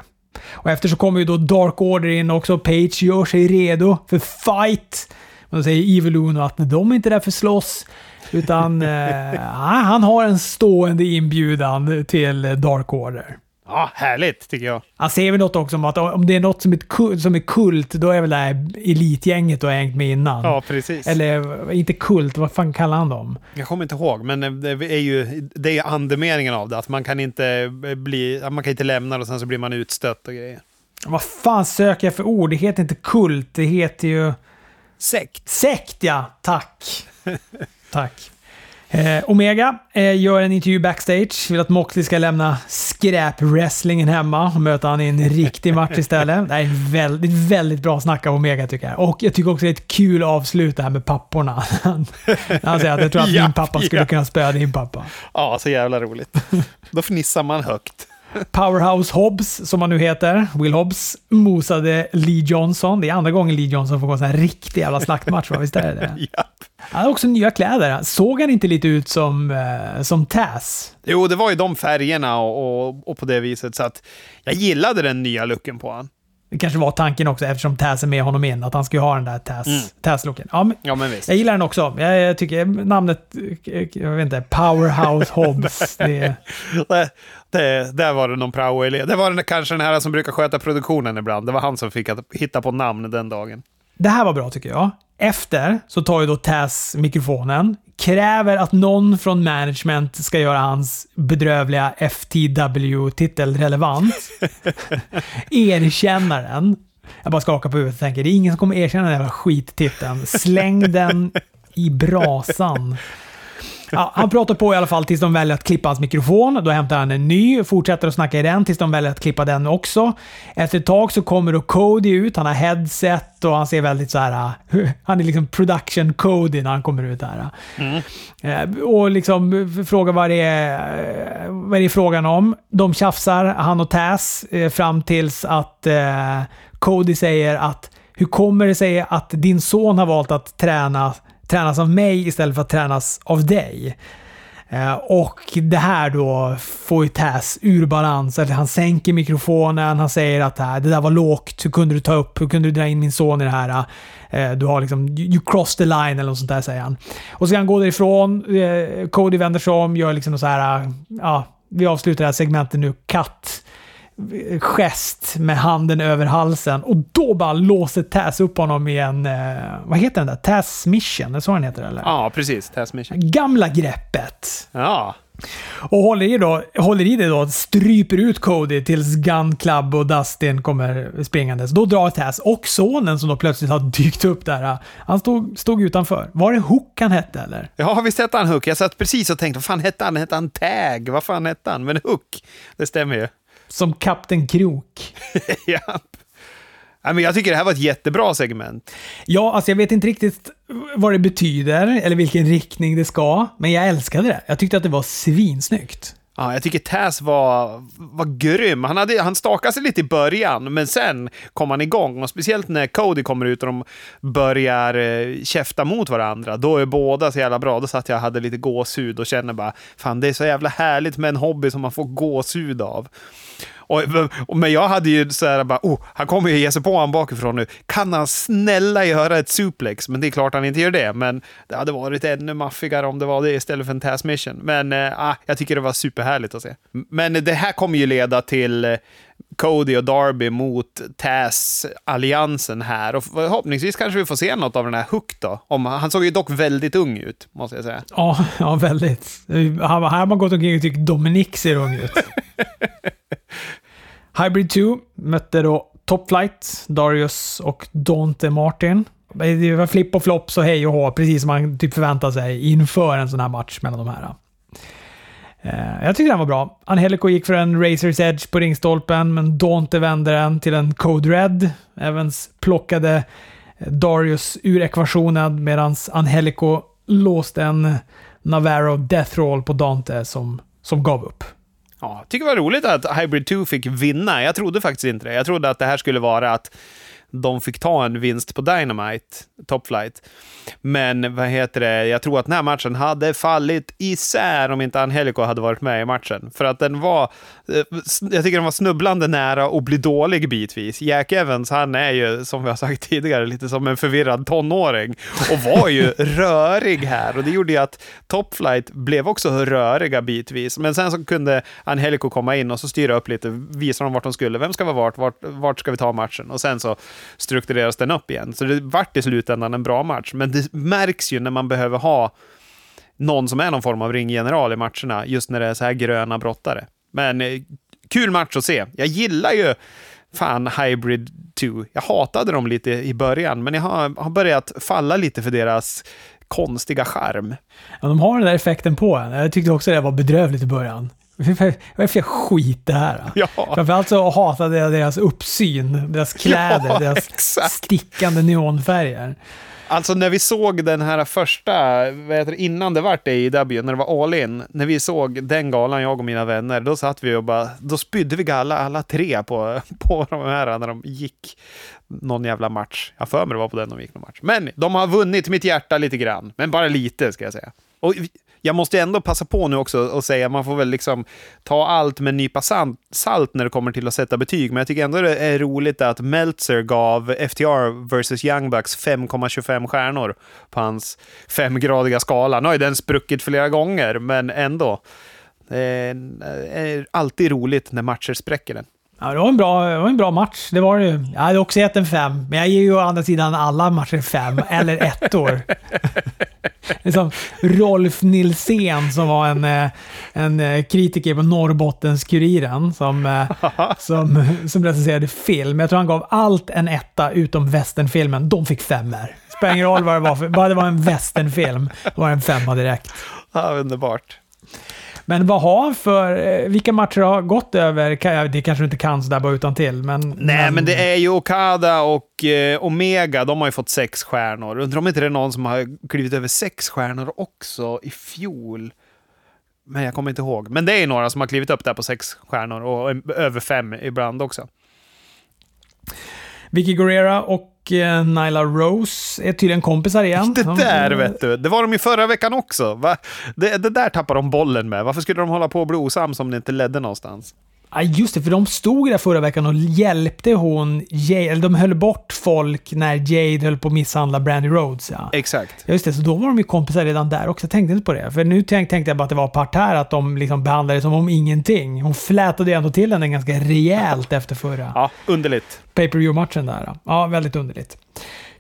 Och efter så kommer ju då Dark Order in också. Page gör sig redo för fight. Men då säger Evil Uno att de är inte där för slåss. Utan eh, han har en stående inbjudan till Dark Order. Ja, härligt tycker jag. Han säger väl något också om att om det är något som är, kult, som är kult, då är väl det här elitgänget du har hängt med innan. Ja, precis. Eller inte kult, vad fan kallar han dem? Jag kommer inte ihåg, men det är ju det är andemeningen av det. Att man kan inte bli, man kan inte lämna och sen så blir man utstött och grejer. Vad fan söker jag för ord? Det heter inte kult, det heter ju... Sekt. Sekt ja, tack. tack. Eh, Omega eh, gör en intervju backstage. Vill att Moxley ska lämna skräp-wrestlingen hemma och möta han i en riktig match istället. Det är ett väldigt, väldigt bra snack av Omega tycker jag. Och jag tycker också det är ett kul avslut det här med papporna. Han säger att jag tror att min pappa skulle kunna spöa din pappa. Ja, så jävla roligt. Då fnissar man högt. Powerhouse Hobbs, som han nu heter, Will Hobbs, mosade Lee Johnson. Det är andra gången Lee Johnson får gå en sån här riktig jävla slaktmatch, va? Visst är det det? ja. Han har också nya kläder. Såg han inte lite ut som, eh, som Taz? Jo, det var ju de färgerna och, och, och, på det viset, så att jag gillade den nya looken på honom. Det kanske var tanken också eftersom Taz är med honom in, att han ska ha den där mm. Taz-looken. Ja, ja, men visst. Jag gillar den också. Jag, jag tycker namnet, jag vet inte, Powerhouse Hobbs. det, det, det, där var det någon prao-elev. Det var den, kanske den här som brukar sköta produktionen ibland. Det var han som fick hitta på namn den dagen. Det här var bra tycker jag. Efter så tar ju då Taz mikrofonen, kräver att någon från management ska göra hans bedrövliga FTW-titel relevant. Erkänna den. Jag bara skakar på huvudet och tänker, det är ingen som kommer erkänna den jävla skittiteln. Släng den i brasan. Ja, han pratar på i alla fall tills de väljer att klippa hans mikrofon. Då hämtar han en ny, och fortsätter att snacka i den tills de väljer att klippa den också. Efter ett tag så kommer då Cody ut. Han har headset och han ser väldigt så här... Han är liksom production Cody när han kommer ut här. Mm. Eh, och liksom frågar vad det, är, vad det är frågan om. De tjafsar, han och Taz, eh, fram tills att eh, Cody säger att hur kommer det sig att din son har valt att träna tränas av mig istället för att tränas av dig. Eh, och det här då får ju Taz ur balans. Han sänker mikrofonen, han säger att äh, det där var lågt. Hur kunde du ta upp, hur kunde du dra in min son i det här? Eh, du har liksom, you cross the line eller något sånt där säger han. Och så ska han gå därifrån. Eh, Cody vänder sig om, gör liksom så här, ja, vi avslutar det här segmentet nu, cut gest med handen över halsen och då bara låser Taz upp honom i en, eh, vad heter den där? Taz Mission, är så den heter eller? Ja, precis. Taz Mission. Gamla greppet. Ja. Och håller i, då, håller i det då, stryper ut Cody tills Gun Club och Dustin kommer springandes. Då drar Taz och sonen som då plötsligt har dykt upp där. Han stod, stod utanför. Var det Hook han hette eller? Ja, visst hette han Hook. Jag satt precis och tänkte, vad fan hette han? Hette han Tag? Vad fan hette han? Men Hook, det stämmer ju. Som Kapten Krok. ja. men jag tycker det här var ett jättebra segment. Ja, alltså jag vet inte riktigt vad det betyder eller vilken riktning det ska, men jag älskade det. Jag tyckte att det var svinsnyggt. Ja, jag tycker Taz var, var grym. Han, hade, han stakade sig lite i början, men sen kom han igång. Och speciellt när Cody kommer ut och de börjar eh, käfta mot varandra, då är båda så jävla bra. Då satt jag och hade lite gåshud och känner bara, fan det är så jävla härligt med en hobby som man får gåshud av. Och, och, men jag hade ju så här bara, oh, han kommer ju ge sig på honom bakifrån nu. Kan han snälla göra ett suplex? Men det är klart han inte gör det. Men det hade varit ännu maffigare om det var det istället för en task mission. Men eh, ah, jag tycker det var superhärligt att se. Men det här kommer ju leda till eh, Cody och Darby mot Taz-alliansen här. Och förhoppningsvis kanske vi får se något av den här Hook då. Om, han såg ju dock väldigt ung ut, måste jag säga. Ja, ja väldigt. Här har man gått omkring och tyckt Dominic ser ung ut. Hybrid 2 mötte då Top Flight, Darius och Dante Martin. Det var flipp och flopp så hej och hå, precis som man typ förväntar sig inför en sån här match mellan de här. Eh, jag tyckte den var bra. Angelico gick för en Razors Edge på ringstolpen, men Dante vände den till en Code Red. Evans plockade eh, Darius ur ekvationen medan Angelico låste en Navarro Death Roll på Dante som, som gav upp. Ja, jag tycker det var roligt att Hybrid 2 fick vinna. Jag trodde faktiskt inte det. Jag trodde att det här skulle vara att de fick ta en vinst på Dynamite, Top Flight. Men vad heter det, jag tror att den här matchen hade fallit isär om inte Angelico hade varit med i matchen. För att den var, eh, jag tycker den var snubblande nära att bli dålig bitvis. Jack Evans, han är ju, som vi har sagt tidigare, lite som en förvirrad tonåring. Och var ju rörig här. Och det gjorde ju att Top Flight blev också röriga bitvis. Men sen så kunde Angelico komma in och så styra upp lite, visa dem vart de skulle. Vem ska vara vart? Vart, vart ska vi ta matchen? Och sen så struktureras den upp igen. Så det vart i slutändan en bra match. Men det märks ju när man behöver ha någon som är någon form av ringgeneral i matcherna, just när det är så här gröna brottare. Men eh, kul match att se. Jag gillar ju fan Hybrid 2. Jag hatade dem lite i början, men jag har, har börjat falla lite för deras konstiga charm. Ja, de har den där effekten på en. Jag tyckte också det var bedrövligt i början. Vad är för skit det här? Ja. Framförallt så hatade jag deras uppsyn, deras kläder, ja, deras exakt. stickande neonfärger. Alltså när vi såg den här första, vad heter det, innan det vart AEW, när det var All In, när vi såg den galan, jag och mina vänner, då satt vi och bara, då spydde vi galla alla tre på, på de här när de gick någon jävla match. Jag för mig det var på den de gick någon match. Men de har vunnit mitt hjärta lite grann, men bara lite ska jag säga. Och jag måste ändå passa på nu också och säga, man får väl liksom ta allt med en nypa salt när det kommer till att sätta betyg, men jag tycker ändå det är roligt att Meltzer gav FTR vs Young Bucks 5,25 stjärnor på hans femgradiga skala. Nu har ju den spruckit flera gånger, men ändå. Det är eh, alltid roligt när matcher spräcker den. Ja, det var en bra, det var en bra match. Det var det Jag hade också gett en fem, men jag ger ju å andra sidan alla matcher fem, eller ettor. Det är som Rolf Nilsén som var en, eh, en eh, kritiker på Norrbottens-Kuriren som, eh, som, som recenserade film. Jag tror han gav allt en etta utom västernfilmen. De fick femmer. Spelar ingen roll vad det var, för, bara det var en västernfilm, då var det en femma direkt. Ja, underbart. Men vad har för, eh, vilka matcher har gått över, det kanske du inte kan sådär bara utan till men... Nej, men... men det är ju Okada och eh, Omega, de har ju fått sex stjärnor. Undrar om inte det är någon som har klivit över sex stjärnor också i fjol. Men jag kommer inte ihåg. Men det är några som har klivit upp där på sex stjärnor och över fem ibland också. Vicky Guerrera och Eh, Nyla Rose är tydligen kompisar igen. Det där vet du, det var de i förra veckan också. Det, det där tappar de bollen med. Varför skulle de hålla på och bli osams om det inte ledde någonstans? Ja, just det, för de stod där förra veckan och hjälpte hon Jade, eller de höll bort folk när Jade höll på att misshandla Brandy Rhodes. Ja. Exakt. Just det, så då var de ju kompisar redan där också. Jag tänkte inte på det. För nu tänkte jag bara att det var parterr, att de liksom behandlade det som om ingenting. Hon flätade ju ändå till henne ganska rejält efter förra. Ja, underligt. Pay per view matchen där. Ja, väldigt underligt.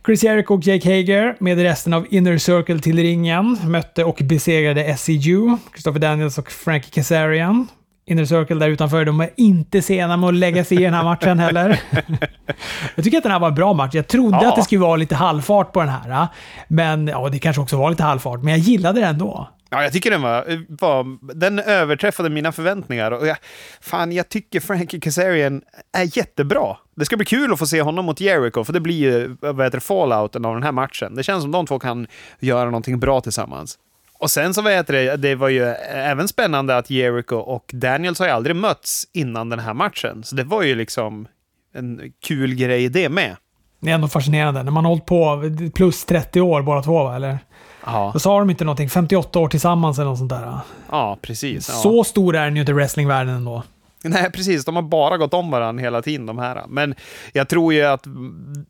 Chris Jericho och Jake Hager med resten av Inner Circle till ringen mötte och besegrade SCU, Christopher Daniels och Frankie Kazarian. Inner Circle där utanför. De är inte sena med att lägga sig i den här matchen heller. jag tycker att den här var en bra match. Jag trodde ja. att det skulle vara lite halvfart på den här. Men ja, det kanske också var lite halvfart, men jag gillade den ändå. Ja, jag tycker den var, var, Den överträffade mina förväntningar. Och jag, fan, jag tycker Frankie Kazarian är jättebra. Det ska bli kul att få se honom mot Jericho, för det blir ju vad heter, fallouten av den här matchen. Det känns som de två kan göra någonting bra tillsammans. Och sen så vet det, det var ju även spännande att Jericho och Daniels har ju aldrig mötts innan den här matchen. Så det var ju liksom en kul grej det med. Det är ändå fascinerande. När man har hållit på plus 30 år båda två, va? eller? Ja. Då sa de inte någonting. 58 år tillsammans eller något sånt där. Ja, precis. Ja. Så stor är den ju inte wrestlingvärlden ändå. Nej, precis. De har bara gått om varandra hela tiden, de här. Men jag tror ju att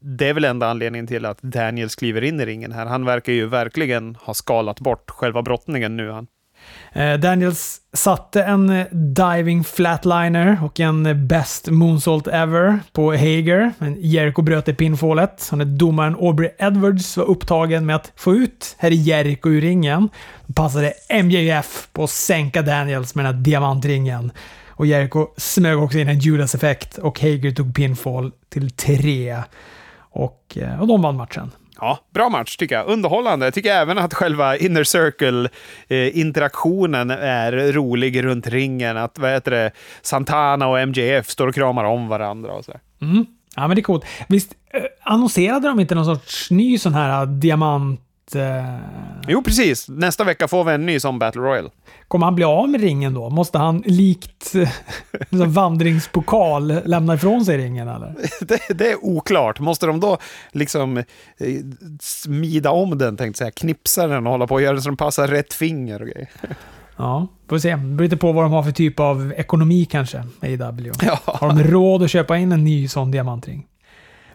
det är väl enda anledningen till att Daniels kliver in i ringen här. Han verkar ju verkligen ha skalat bort själva brottningen nu. Han. Eh, Daniels satte en eh, diving flatliner och en eh, best moonsault ever på Hager. Men Jericho bröt i pinfallet. domaren Aubrey Edwards var upptagen med att få ut herr Jericho ur ringen. Då passade MJF på att sänka Daniels med den här diamantringen. Och Jericho smög också in en Judas-effekt och Hager tog pinfall till tre. Och, eh, och de vann matchen. Ja, bra match tycker jag. Underhållande. Jag tycker även att själva inner circle-interaktionen eh, är rolig runt ringen. Att vad heter det, Santana och MJF står och kramar om varandra och så. Mm. Ja, men det är coolt. Visst eh, annonserade de inte någon sorts ny sån här diamant Eh, jo, precis. Nästa vecka får vi en ny sån Battle Royal. Kommer han bli av med ringen då? Måste han likt en vandringspokal lämna ifrån sig ringen eller? Det, det, är oklart. Måste de då liksom eh, smida om den, tänkte säga, knipsa den och hålla på och göra den så den passar rätt finger och grejer? Ja, får se. Det beror lite på vad de har för typ av ekonomi kanske, AW. Ja. Har de råd att köpa in en ny sån diamantring?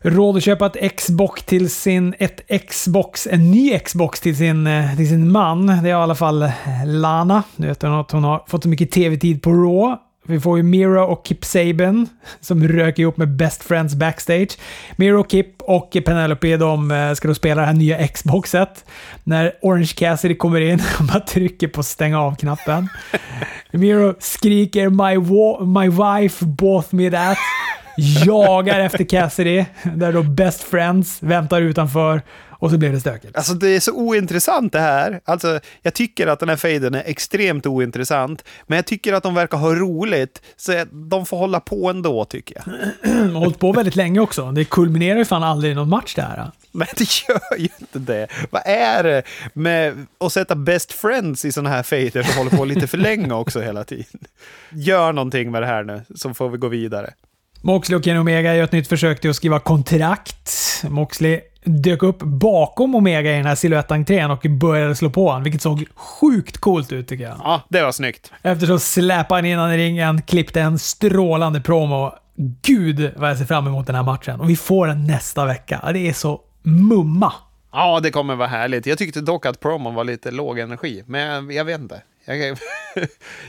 Råd att köpa ett Xbox till sin... Ett Xbox, en ny Xbox till sin, eh, till sin man. Det är i alla fall eh, Lana. Nu vet hon att hon har fått så mycket tv-tid på Raw. Vi får ju Miro och Kip Saban som röker ihop med Best Friends backstage. Miro, Kip och Penelope de eh, ska då spela det här nya Xboxet. När Orange Cassidy kommer in och bara trycker på stänga av-knappen. Miro skriker “My, my wife bought me that” jagar efter Cassidy, där då Best Friends väntar utanför och så blev det stökigt. Alltså det är så ointressant det här. Alltså, jag tycker att den här fejden är extremt ointressant, men jag tycker att de verkar ha roligt, så de får hålla på ändå tycker jag. De har hållit på väldigt länge också. Det kulminerar ju fan aldrig i någon match det här. Men det gör ju inte det. Vad är det med att sätta best friends i sådana här fejder som håller på lite för länge också hela tiden? Gör någonting med det här nu, så får vi gå vidare. Moxley och Kenny Omega gör ett nytt försök till att skriva kontrakt. Moxley dök upp bakom Omega i den här siluettentrén och började slå på honom, vilket såg sjukt coolt ut tycker jag. Ja, det var snyggt. Eftersom släpade han in honom i ringen, klippte en strålande promo. Gud vad jag ser fram emot den här matchen. Och vi får den nästa vecka. Det är så mumma. Ja, det kommer vara härligt. Jag tyckte dock att promon var lite låg energi, men jag, vet inte. Jag,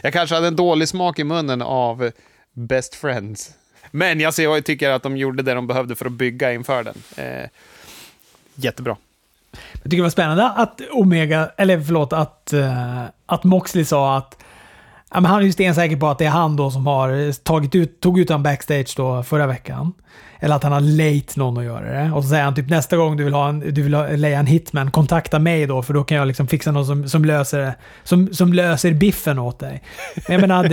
jag kanske hade en dålig smak i munnen av Best Friends. Men jag, ser, jag tycker att de gjorde det de behövde för att bygga inför den. Eh, jättebra. Jag tycker det var spännande att Omega, eller förlåt, att, eh, att Moxley sa att ja, men han är ju stensäker på att det är han då som har tagit ut, tog ut honom backstage då förra veckan. Eller att han har late någon att göra det. Och så säger han typ nästa gång du vill ha en, du vill ha, leja en hitman, kontakta mig då för då kan jag liksom fixa någon som, som, löser, som, som löser biffen åt dig. Men jag menar,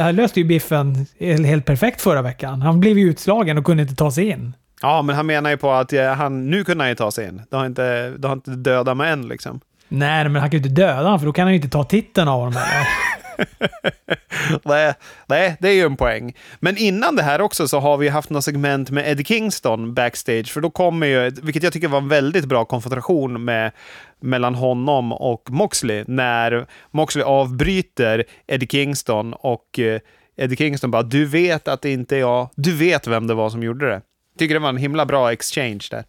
här löste ju biffen helt perfekt förra veckan. Han blev ju utslagen och kunde inte ta sig in. Ja, men han menar ju på att han, nu kunde han ju ta sig in. Det har inte, det har inte dödat mig än liksom. Nej, men han kan ju inte döda honom för då kan han ju inte ta titeln av honom. nej, nej, det är ju en poäng. Men innan det här också så har vi haft något segment med Eddie Kingston backstage, för då kommer ju, vilket jag tycker var en väldigt bra konfrontation med, mellan honom och Moxley, när Moxley avbryter Eddie Kingston och eh, Eddie Kingston bara “Du vet att det inte är jag, du vet vem det var som gjorde det”. Tycker det var en himla bra exchange där.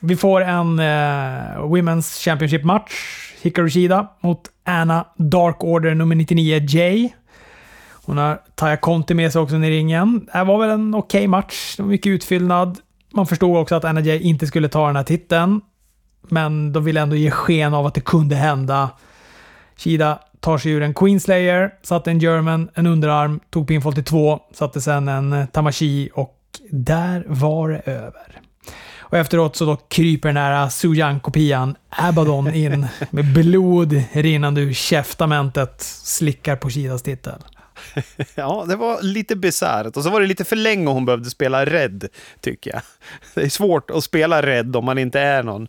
Vi får en eh, Women's Championship-match. Hikaru Shida mot Anna Dark Order nummer 99, Jay. Hon har Taya Conti med sig också i ringen. Det här var väl en okej okay match. Det var mycket utfyllnad. Man förstod också att Anna Jay inte skulle ta den här titeln. Men de ville ändå ge sken av att det kunde hända. Shida tar sig ur en Queenslayer, satte en German, en underarm, tog pinfall till två, satte sen en Tamashi och där var det över. Och efteråt så då kryper den här Suyang-kopian Abaddon in med blod rinnande ur käftamentet, slickar på Shidas titel. Ja, det var lite bisarrt. Och så var det lite för länge hon behövde spela rädd, tycker jag. Det är svårt att spela rädd om man inte är någon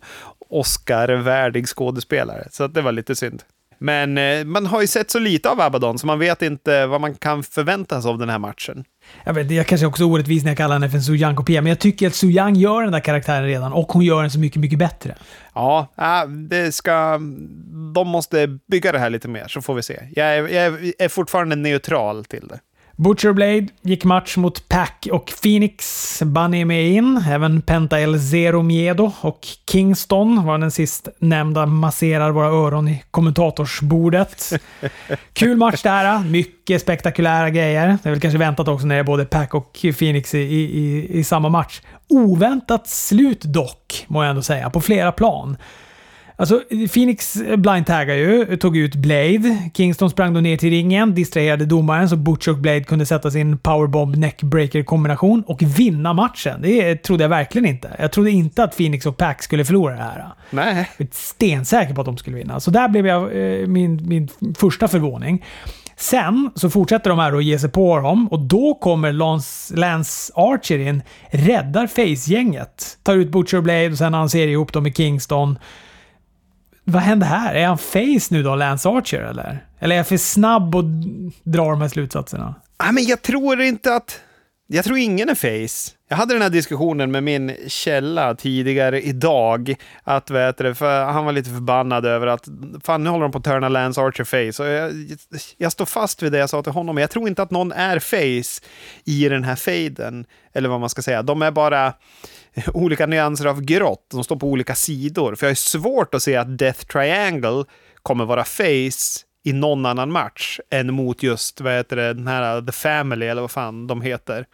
Oscar-värdig skådespelare. Så det var lite synd. Men eh, man har ju sett så lite av Abaddon, så man vet inte vad man kan förvänta sig av den här matchen. Jag vet, jag kanske också är orättvis när jag kallar henne för en Suyang kopia, men jag tycker att Suyang gör den där karaktären redan och hon gör den så mycket, mycket bättre. Ja, det ska... De måste bygga det här lite mer, så får vi se. Jag är, jag är fortfarande neutral till det. Butcher Blade gick match mot Pack och Phoenix. Bunny är med in. Även Penta El Zero Miedo och Kingston var den sist nämnda masserar våra öron i kommentatorsbordet. Kul match där. Mycket spektakulära grejer. Det är väl kanske väntat också när det är både Pack och Phoenix i, i, i samma match. Oväntat slut dock, må jag ändå säga, på flera plan. Alltså, Phoenix blindtaggar ju, tog ut Blade. Kingston sprang då ner till ringen, distraherade domaren så Butch och Blade kunde sätta sin powerbomb neckbreaker kombination och vinna matchen. Det trodde jag verkligen inte. Jag trodde inte att Phoenix och Pack skulle förlora det här. Nej. Jag är stensäker på att de skulle vinna. Så där blev jag eh, min, min första förvåning. Sen så fortsätter de här att ge sig på dem och då kommer Lance, Lance Archer in, räddar Face-gänget. Tar ut Butcher och Blade och sen han ser ihop dem med Kingston vad hände här? Är han face nu då, Lance Archer, eller? Eller är jag för snabb och drar de här slutsatserna? Nej, men jag tror inte att... Jag tror ingen är face. Jag hade den här diskussionen med min källa tidigare idag. Att, vet du, för han var lite förbannad över att fan, nu håller de på att turna Lance Archer face. Och jag, jag står fast vid det jag sa till honom. Jag tror inte att någon är face i den här faden. Eller vad man ska säga. De är bara olika nyanser av grått. De står på olika sidor. För jag har svårt att se att Death Triangle kommer vara face i någon annan match än mot just vad heter det, den här The Family, eller vad fan de heter.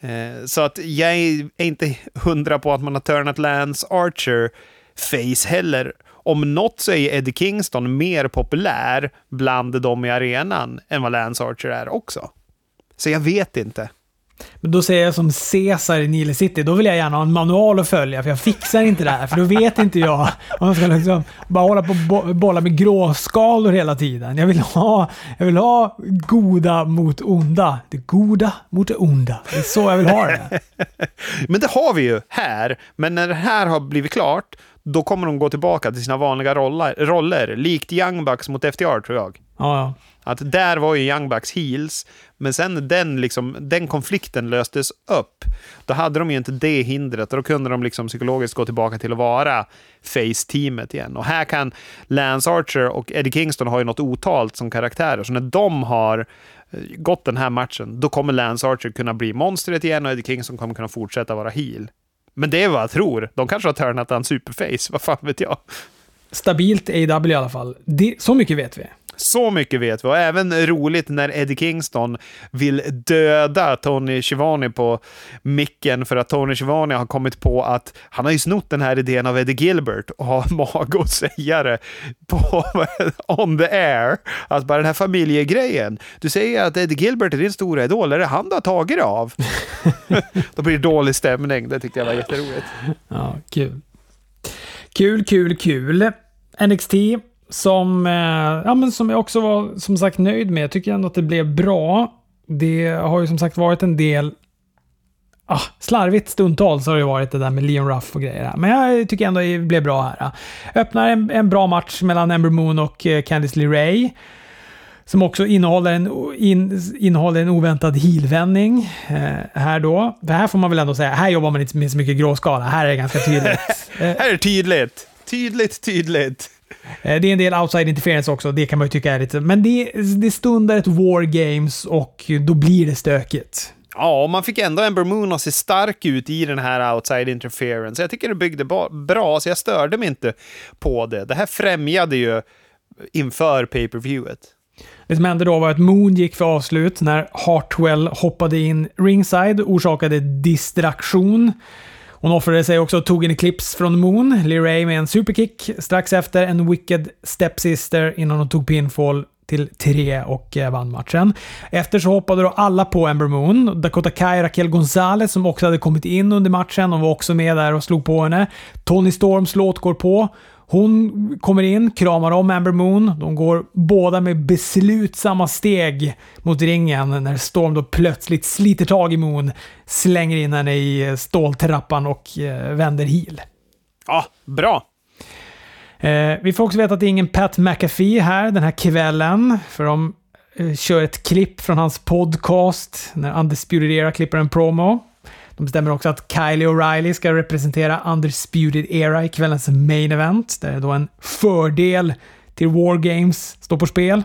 Eh, så att jag är inte hundra på att man har turnat Lance Archer face heller. Om något så är Eddie Kingston mer populär bland dem i arenan än vad Lance Archer är också. Så jag vet inte. Men då säger jag som Caesar i Nile City, då vill jag gärna ha en manual att följa, för jag fixar inte det här. För då vet inte jag om jag ska liksom bara hålla på och bolla med gråskalor hela tiden. Jag vill ha, jag vill ha goda mot onda. Det goda mot det onda. Det är så jag vill ha det. Men det har vi ju här. Men när det här har blivit klart, då kommer de gå tillbaka till sina vanliga roller, roller likt Young Bucks mot FTR tror jag. Ja, ja. Att där var ju Young Bucks heels, men sen den, liksom, den konflikten löstes upp, då hade de ju inte det hindret och då kunde de liksom psykologiskt gå tillbaka till att vara face-teamet igen. Och här kan Lance Archer och Eddie Kingston ha ju något otalt som karaktärer, så när de har eh, gått den här matchen, då kommer Lance Archer kunna bli monstret igen och Eddie Kingston kommer kunna fortsätta vara heel. Men det är vad jag tror. De kanske har turnat han superface, vad fan vet jag. Stabilt AW i alla fall. Det, så mycket vet vi. Så mycket vet vi. Och även roligt när Eddie Kingston vill döda Tony Schiavone på micken för att Tony Schiavone har kommit på att han har ju snott den här idén av Eddie Gilbert och har mag att säga det på on the air. Att bara den här familjegrejen. Du säger att Eddie Gilbert är din stora idol. Är det han du har tagit det av? Då blir det dålig stämning. Det tyckte jag var jätteroligt. Ja, kul. Kul, kul, kul. NXT som, eh, ja, men som jag också var som sagt nöjd med. Jag tycker ändå att det blev bra. Det har ju som sagt varit en del ah, slarvigt stundtals har det varit det där med Leon Ruff och grejer. Här. Men jag tycker ändå det blev bra här. Öppnar en, en bra match mellan Ember Moon och eh, Candice LeRae. Som också innehåller en, in, innehåller en oväntad heelvändning eh, här då. Det här får man väl ändå säga, här jobbar man inte med så mycket gråskala. Här är det ganska tydligt. här är det tydligt. Tydligt, tydligt. Eh, det är en del outside interference också, det kan man ju tycka är lite... Men det, det stundar ett war games och då blir det stökigt. Ja, och man fick ändå Ember Moon att se stark ut i den här outside interference. Jag tycker det byggde bra, så jag störde mig inte på det. Det här främjade ju inför pay-per-viewet. Det som hände då var att Moon gick för avslut när Hartwell hoppade in ringside orsakade distraktion. Hon offrade sig också och tog en eclipse från Moon, Liray med en superkick. Strax efter en wicked stepsister innan hon tog pinfall till 3 och eh, vann matchen. Efter så hoppade då alla på Amber Moon. Dakota Kai, Raquel Gonzalez som också hade kommit in under matchen och var också med där och slog på henne. Tony Storms låt går på. Hon kommer in, kramar om Amber Moon. De går båda med beslutsamma steg mot ringen när Storm då plötsligt sliter tag i Moon, slänger in henne i ståltrappan och eh, vänder heel. Ja, bra. Eh, vi får också veta att det är ingen Pat McAfee här den här kvällen, för de eh, kör ett klipp från hans podcast när Undisputed Era klipper en promo. De bestämmer också att Kylie O'Reilly ska representera Undisputed Era i kvällens main event, där då en fördel till War Games står på spel.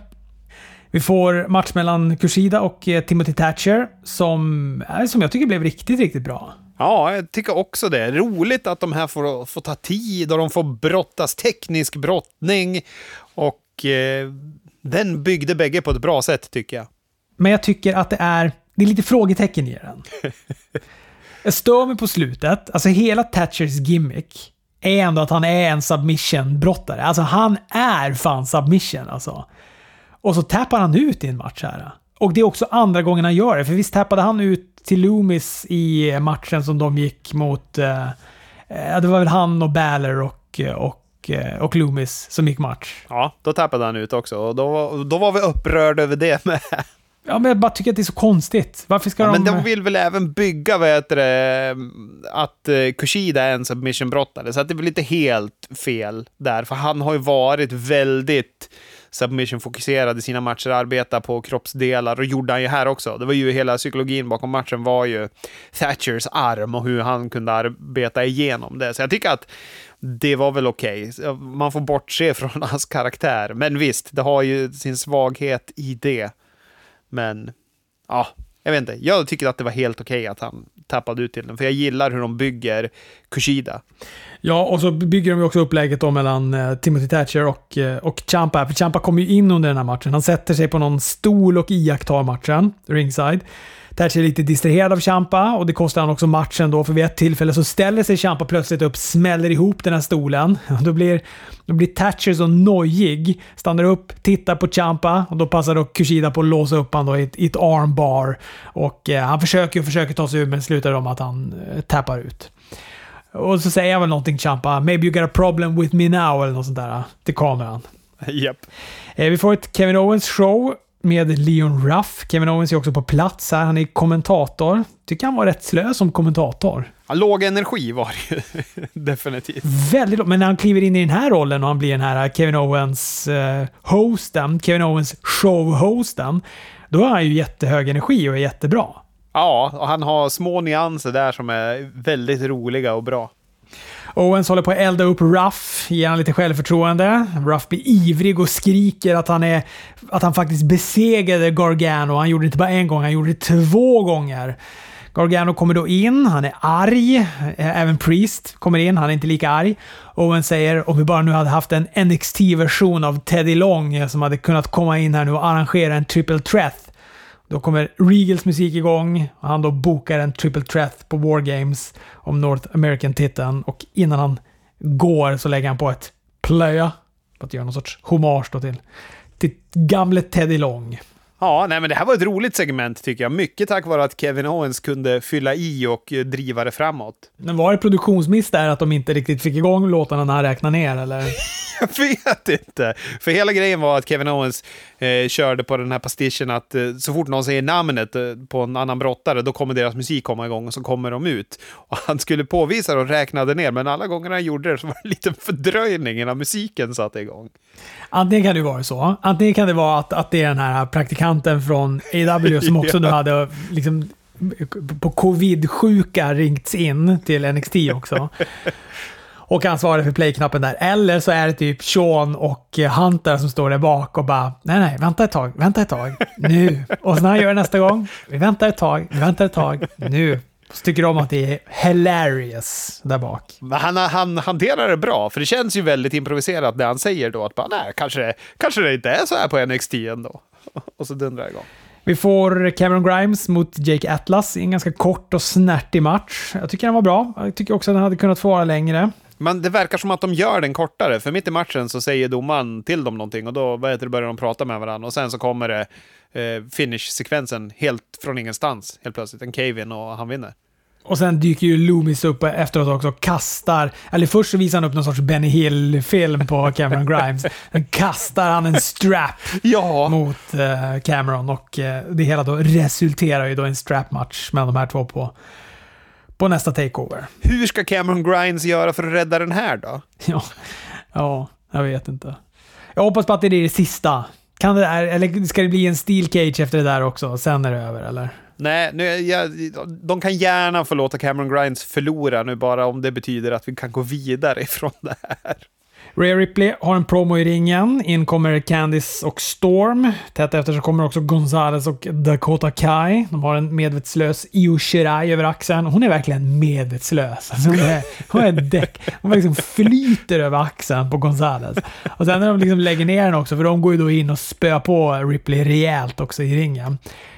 Vi får match mellan Kushida och eh, Timothy Thatcher som, som jag tycker blev riktigt, riktigt bra. Ja, jag tycker också det. Roligt att de här får, får ta tid och de får brottas teknisk brottning. Och eh, den byggde bägge på ett bra sätt tycker jag. Men jag tycker att det är, det är lite frågetecken i den. Jag stör mig på slutet. Alltså hela Thatchers gimmick är ändå att han är en submission-brottare. Alltså han är fan submission alltså. Och så tappar han ut i en match här. Och det är också andra gången han gör det. För visst tappade han ut till Loomis i matchen som de gick mot... Eh, eh det var väl han och Baller och, eh, och, eh, och Loomis som gick match. Ja, då tappade han ut också. Och då, då var vi upprörda över det med. Ja, men jag bara tycker att det är så konstigt. Varför ska Ja, de... men de vill väl även bygga, vad heter det, att uh, Kushida är en submission-brottare, så att det är väl inte helt fel där, för han har ju varit väldigt submission-fokuserad i sina matcher, arbetar på kroppsdelar och gjorde han ju här också. Det var ju hela psykologin bakom matchen var ju Thatchers arm och hur han kunde arbeta igenom det. Så jag tycker att det var väl okej. Okay. Man får bortse från hans karaktär, men visst, det har ju sin svaghet i det. Men, ja, jag vet inte. Jag tycker att det var helt okej okay att han tappade ut till den, för jag gillar hur de bygger Kushida. Ja, och så bygger de ju också upplägget då mellan eh, Timothy Thatcher och, eh, och Champa. För Champa kommer ju in under den här matchen. Han sätter sig på någon stol och iakttar matchen, ringside. Thatcher är lite distraherad av Champa och det kostar han också matchen då, för vid ett tillfälle så ställer sig Champa plötsligt upp, smäller ihop den här stolen. Då blir, då blir Thatcher så nojig, stannar upp, tittar på Champa och då passar då Kushida på att låsa upp honom i ett, i ett armbar. Och eh, han försöker och försöker ta sig ur, men slutar om att han eh, tappar ut. Och så säger han väl någonting Champa, “Maybe you got a problem with me now” eller något sånt där till kameran. Japp. Eh, vi får ett Kevin Owens show med Leon Ruff. Kevin Owens är också på plats här. Han är kommentator. Tycker han var rätt slö som kommentator. Ja, låg energi var det ju definitivt. Väldigt låg. Men när han kliver in i den här rollen och han blir den här Kevin Owens uh, hosten, Kevin Owens show-hosten, då har han ju jättehög energi och är jättebra. Ja, och han har små nyanser där som är väldigt roliga och bra. Owens håller på att elda upp Ruff, ger han lite självförtroende. Ruff blir ivrig och skriker att han, är, att han faktiskt besegrade Gargano. Han gjorde det inte bara en gång, han gjorde det två gånger. Gargano kommer då in, han är arg. Även Priest kommer in, han är inte lika arg. Owen säger om vi bara nu hade haft en NXT-version av Teddy Long som hade kunnat komma in här nu och arrangera en triple threat då kommer Regals musik igång och han då bokar en triple threat på War Games om North American-titeln och innan han går så lägger han på ett plöja för att göra någon sorts hommage då till, till gamle Teddy Long. Ja, nej, men det här var ett roligt segment tycker jag. Mycket tack vare att Kevin Owens kunde fylla i och driva det framåt. Men var det produktionsmiss där att de inte riktigt fick igång låtarna när han räknade ner, eller? jag vet inte. För hela grejen var att Kevin Owens eh, körde på den här pastischen att eh, så fort någon säger namnet eh, på en annan brottare, då kommer deras musik komma igång och så kommer de ut. Och han skulle påvisa det och räknade ner, men alla gånger han gjorde det så var det en liten fördröjning innan musiken satte igång. Antingen kan det vara så. Antingen kan det vara att, att det är den här praktikanten från AW som också nu hade liksom på covid-sjuka ringts in till NXT också. Och ansvarig för play-knappen där. Eller så är det typ Sean och Hunter som står där bak och bara nej, nej, vänta ett tag, vänta ett tag, nu. Och när han gör det nästa gång, vi väntar ett tag, vi väntar ett tag, nu. Så tycker de att det är hilarious där bak. Han, han hanterar det bra, för det känns ju väldigt improviserat när han säger då att bara, nej, kanske, kanske det inte är så här på NXT ändå. Och så dundrar det igång. Vi får Cameron Grimes mot Jake Atlas i en ganska kort och snärtig match. Jag tycker den var bra. Jag tycker också att den hade kunnat få vara längre. Men det verkar som att de gör den kortare, för mitt i matchen så säger domaren till dem någonting och då vad heter det, börjar de prata med varandra och sen så kommer det eh, finish-sekvensen helt från ingenstans, helt plötsligt. En cave-in och han vinner. Och sen dyker ju Loomis upp efteråt också och kastar, eller först så visar han upp någon sorts Benny Hill-film på Cameron Grimes. Sen kastar han en strap ja. mot uh, Cameron och uh, det hela då resulterar ju då i en strap-match mellan de här två på, på nästa takeover. Hur ska Cameron Grimes göra för att rädda den här då? Ja, ja jag vet inte. Jag hoppas på att det är det sista. Kan det där, eller ska det bli en steel cage efter det där också? Sen är det över, eller? Nej, nu, jag, de kan gärna få låta Cameron Grimes förlora nu bara om det betyder att vi kan gå vidare ifrån det här. Rhea Ripley har en promo i ringen. In kommer Candice och Storm. Tätt efter så kommer också Gonzales och Dakota Kai. De har en medvetslös Io Shirai över axeln. Hon är verkligen medvetslös. Alltså hon, är, hon, är däck. hon liksom flyter över axeln på Gonzales. Och sen när de liksom lägger ner den också, för de går ju då in och spöar på Ripley rejält också i ringen.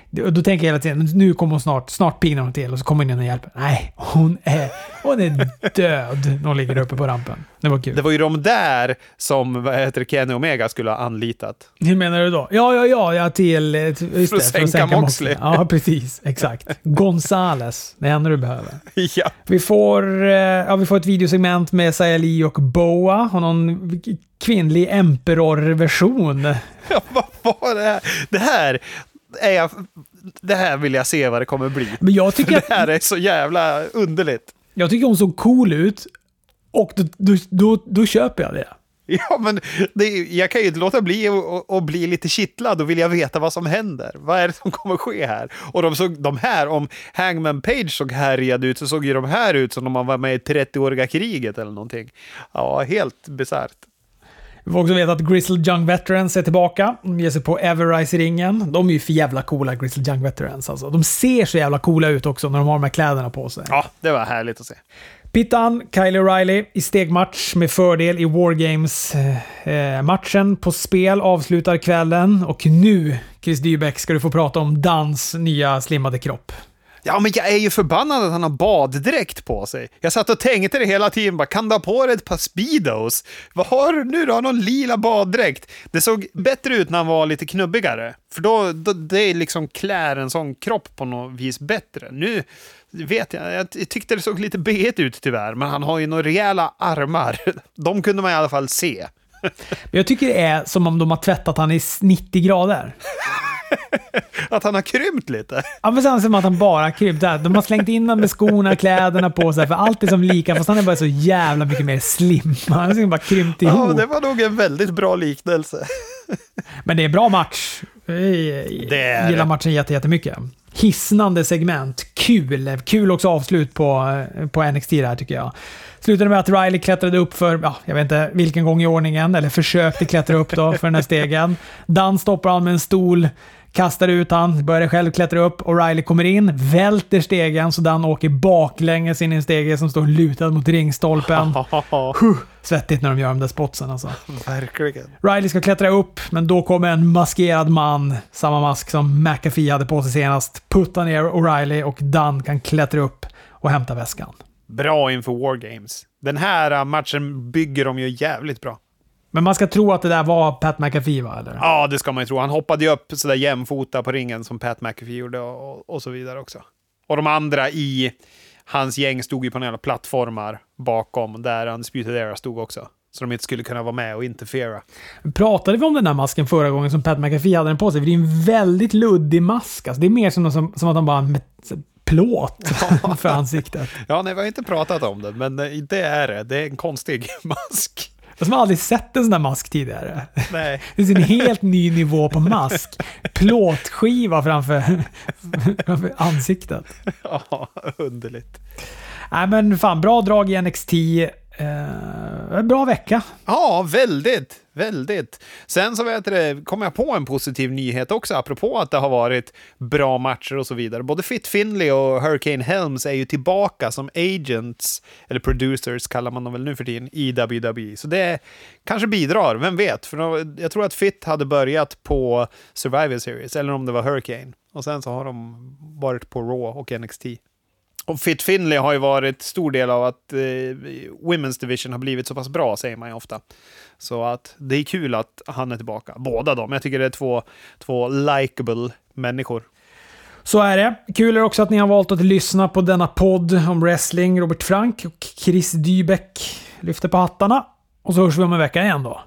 Då tänker jag hela tiden, nu kommer hon snart, snart pignar hon till och så kommer hon in och hjälper. Nej, hon är, hon är död när hon ligger uppe på rampen. Det var kul. Det var ju de där som vad heter Kenny Omega skulle ha anlitat. Hur menar du då? Ja, ja, ja, ja till... Just det, för att sänka, sänka Moxley. Ja, precis. Exakt. Gonzales. Det enda du behöver. ja. Vi får, eh, ja, vi får ett videosegment med Sayali och Boa och någon kvinnlig Emperor-version. Ja, vad var det här? Det här är jag, det här vill jag se vad det kommer bli. Men jag tycker det här är så jävla underligt. Jag tycker hon såg cool ut och då, då, då, då köper jag det. Ja, men det, jag kan ju inte låta bli att bli lite kittlad och vilja veta vad som händer. Vad är det som kommer ske här? Och de, såg, de här, om Hangman Page såg härjad ut så såg ju de här ut som om man var med i 30-åriga kriget eller någonting. Ja, helt bisarrt. Vi får också veta att Grizzled Young Veterans är tillbaka. De ger sig på Everrise-ringen. De är ju för jävla coola, Grizzled Young Veterans. Alltså. De ser så jävla coola ut också när de har de här kläderna på sig. Ja, det var härligt att se. Pittan, Kylie O'Reilly i stegmatch med fördel i Wargames-matchen på spel avslutar kvällen. Och nu, Chris Dybeck, ska du få prata om Dans nya slimmade kropp. Ja, men jag är ju förbannad att han har baddräkt på sig. Jag satt och tänkte det hela tiden, bara, kan du ha på dig ett par Speedos? Vad har du nu? Du har någon lila baddräkt. Det såg bättre ut när han var lite knubbigare. För då, då det liksom klär en sån kropp på något vis bättre. Nu vet jag, jag tyckte det såg lite b ut tyvärr, men han har ju några rejäla armar. De kunde man i alla fall se. Jag tycker det är som om de har tvättat han i 90 grader. att han har krympt lite? Ja, men sen som att han bara har krympt. De har slängt in honom med skorna, kläderna på sig, för allt är som lika, fast han är bara så jävla mycket mer slim. Han har bara krympt ihop. Ja, det var nog en väldigt bra liknelse. men det är bra match. Jag gillar matchen jättemycket hisnande segment. Kul! Kul också avslut på, eh, på NXT där tycker jag. Slutade med att Riley klättrade upp för, ja, jag vet inte vilken gång i ordningen, eller försökte klättra upp då för den här stegen. Dan stoppar han med en stol, kastar ut han, börjar själv klättra upp och Riley kommer in, välter stegen så Dan åker baklänges in i en stege som står lutad mot ringstolpen. Svettigt när de gör de där spotsen alltså. Verkligen. Riley ska klättra upp, men då kommer en maskerad man, samma mask som McAfee hade på sig senast, puttar ner O'Reilly och Dan kan klättra upp och hämta väskan. Bra inför War Games. Den här äh, matchen bygger de ju jävligt bra. Men man ska tro att det där var Pat McAfee, va? Eller? Ja, det ska man ju tro. Han hoppade ju upp sådär jämfota på ringen som Pat McAfee gjorde och, och så vidare också. Och de andra i hans gäng stod ju på några plattformar bakom där Undisputed Era stod också. Så de inte skulle kunna vara med och interfera. Pratade vi om den där masken förra gången som Pat McAfee hade den på sig? För det är en väldigt luddig mask. Alltså, det är mer som, som, som att han bara plåt för ansiktet. ja, nej, vi har inte pratat om det, men det är det. Det är en konstig mask. Fast man har aldrig sett en sån där mask tidigare. Nej. Det är en helt ny nivå på mask. Plåtskiva framför, framför ansiktet. Ja, underligt. Nej men fan, bra drag i NXT. Eh, bra vecka. Ja, väldigt. Väldigt. Sen så vet det, kom jag på en positiv nyhet också, apropå att det har varit bra matcher och så vidare. Både Fit Finley och Hurricane Helms är ju tillbaka som agents, eller producers kallar man dem väl nu för tiden, i WWE. Så det kanske bidrar, vem vet? För jag tror att Fit hade börjat på Survivor Series, eller om det var Hurricane. Och sen så har de varit på Raw och NXT. Och Fit Finley har ju varit stor del av att eh, Women's Division har blivit så pass bra, säger man ju ofta. Så att det är kul att han är tillbaka. Båda dem. Jag tycker det är två, två likable människor. Så är det. Kul är också att ni har valt att lyssna på denna podd om wrestling. Robert Frank och Chris Dybeck lyfter på hattarna. Och så hörs vi om en vecka igen då.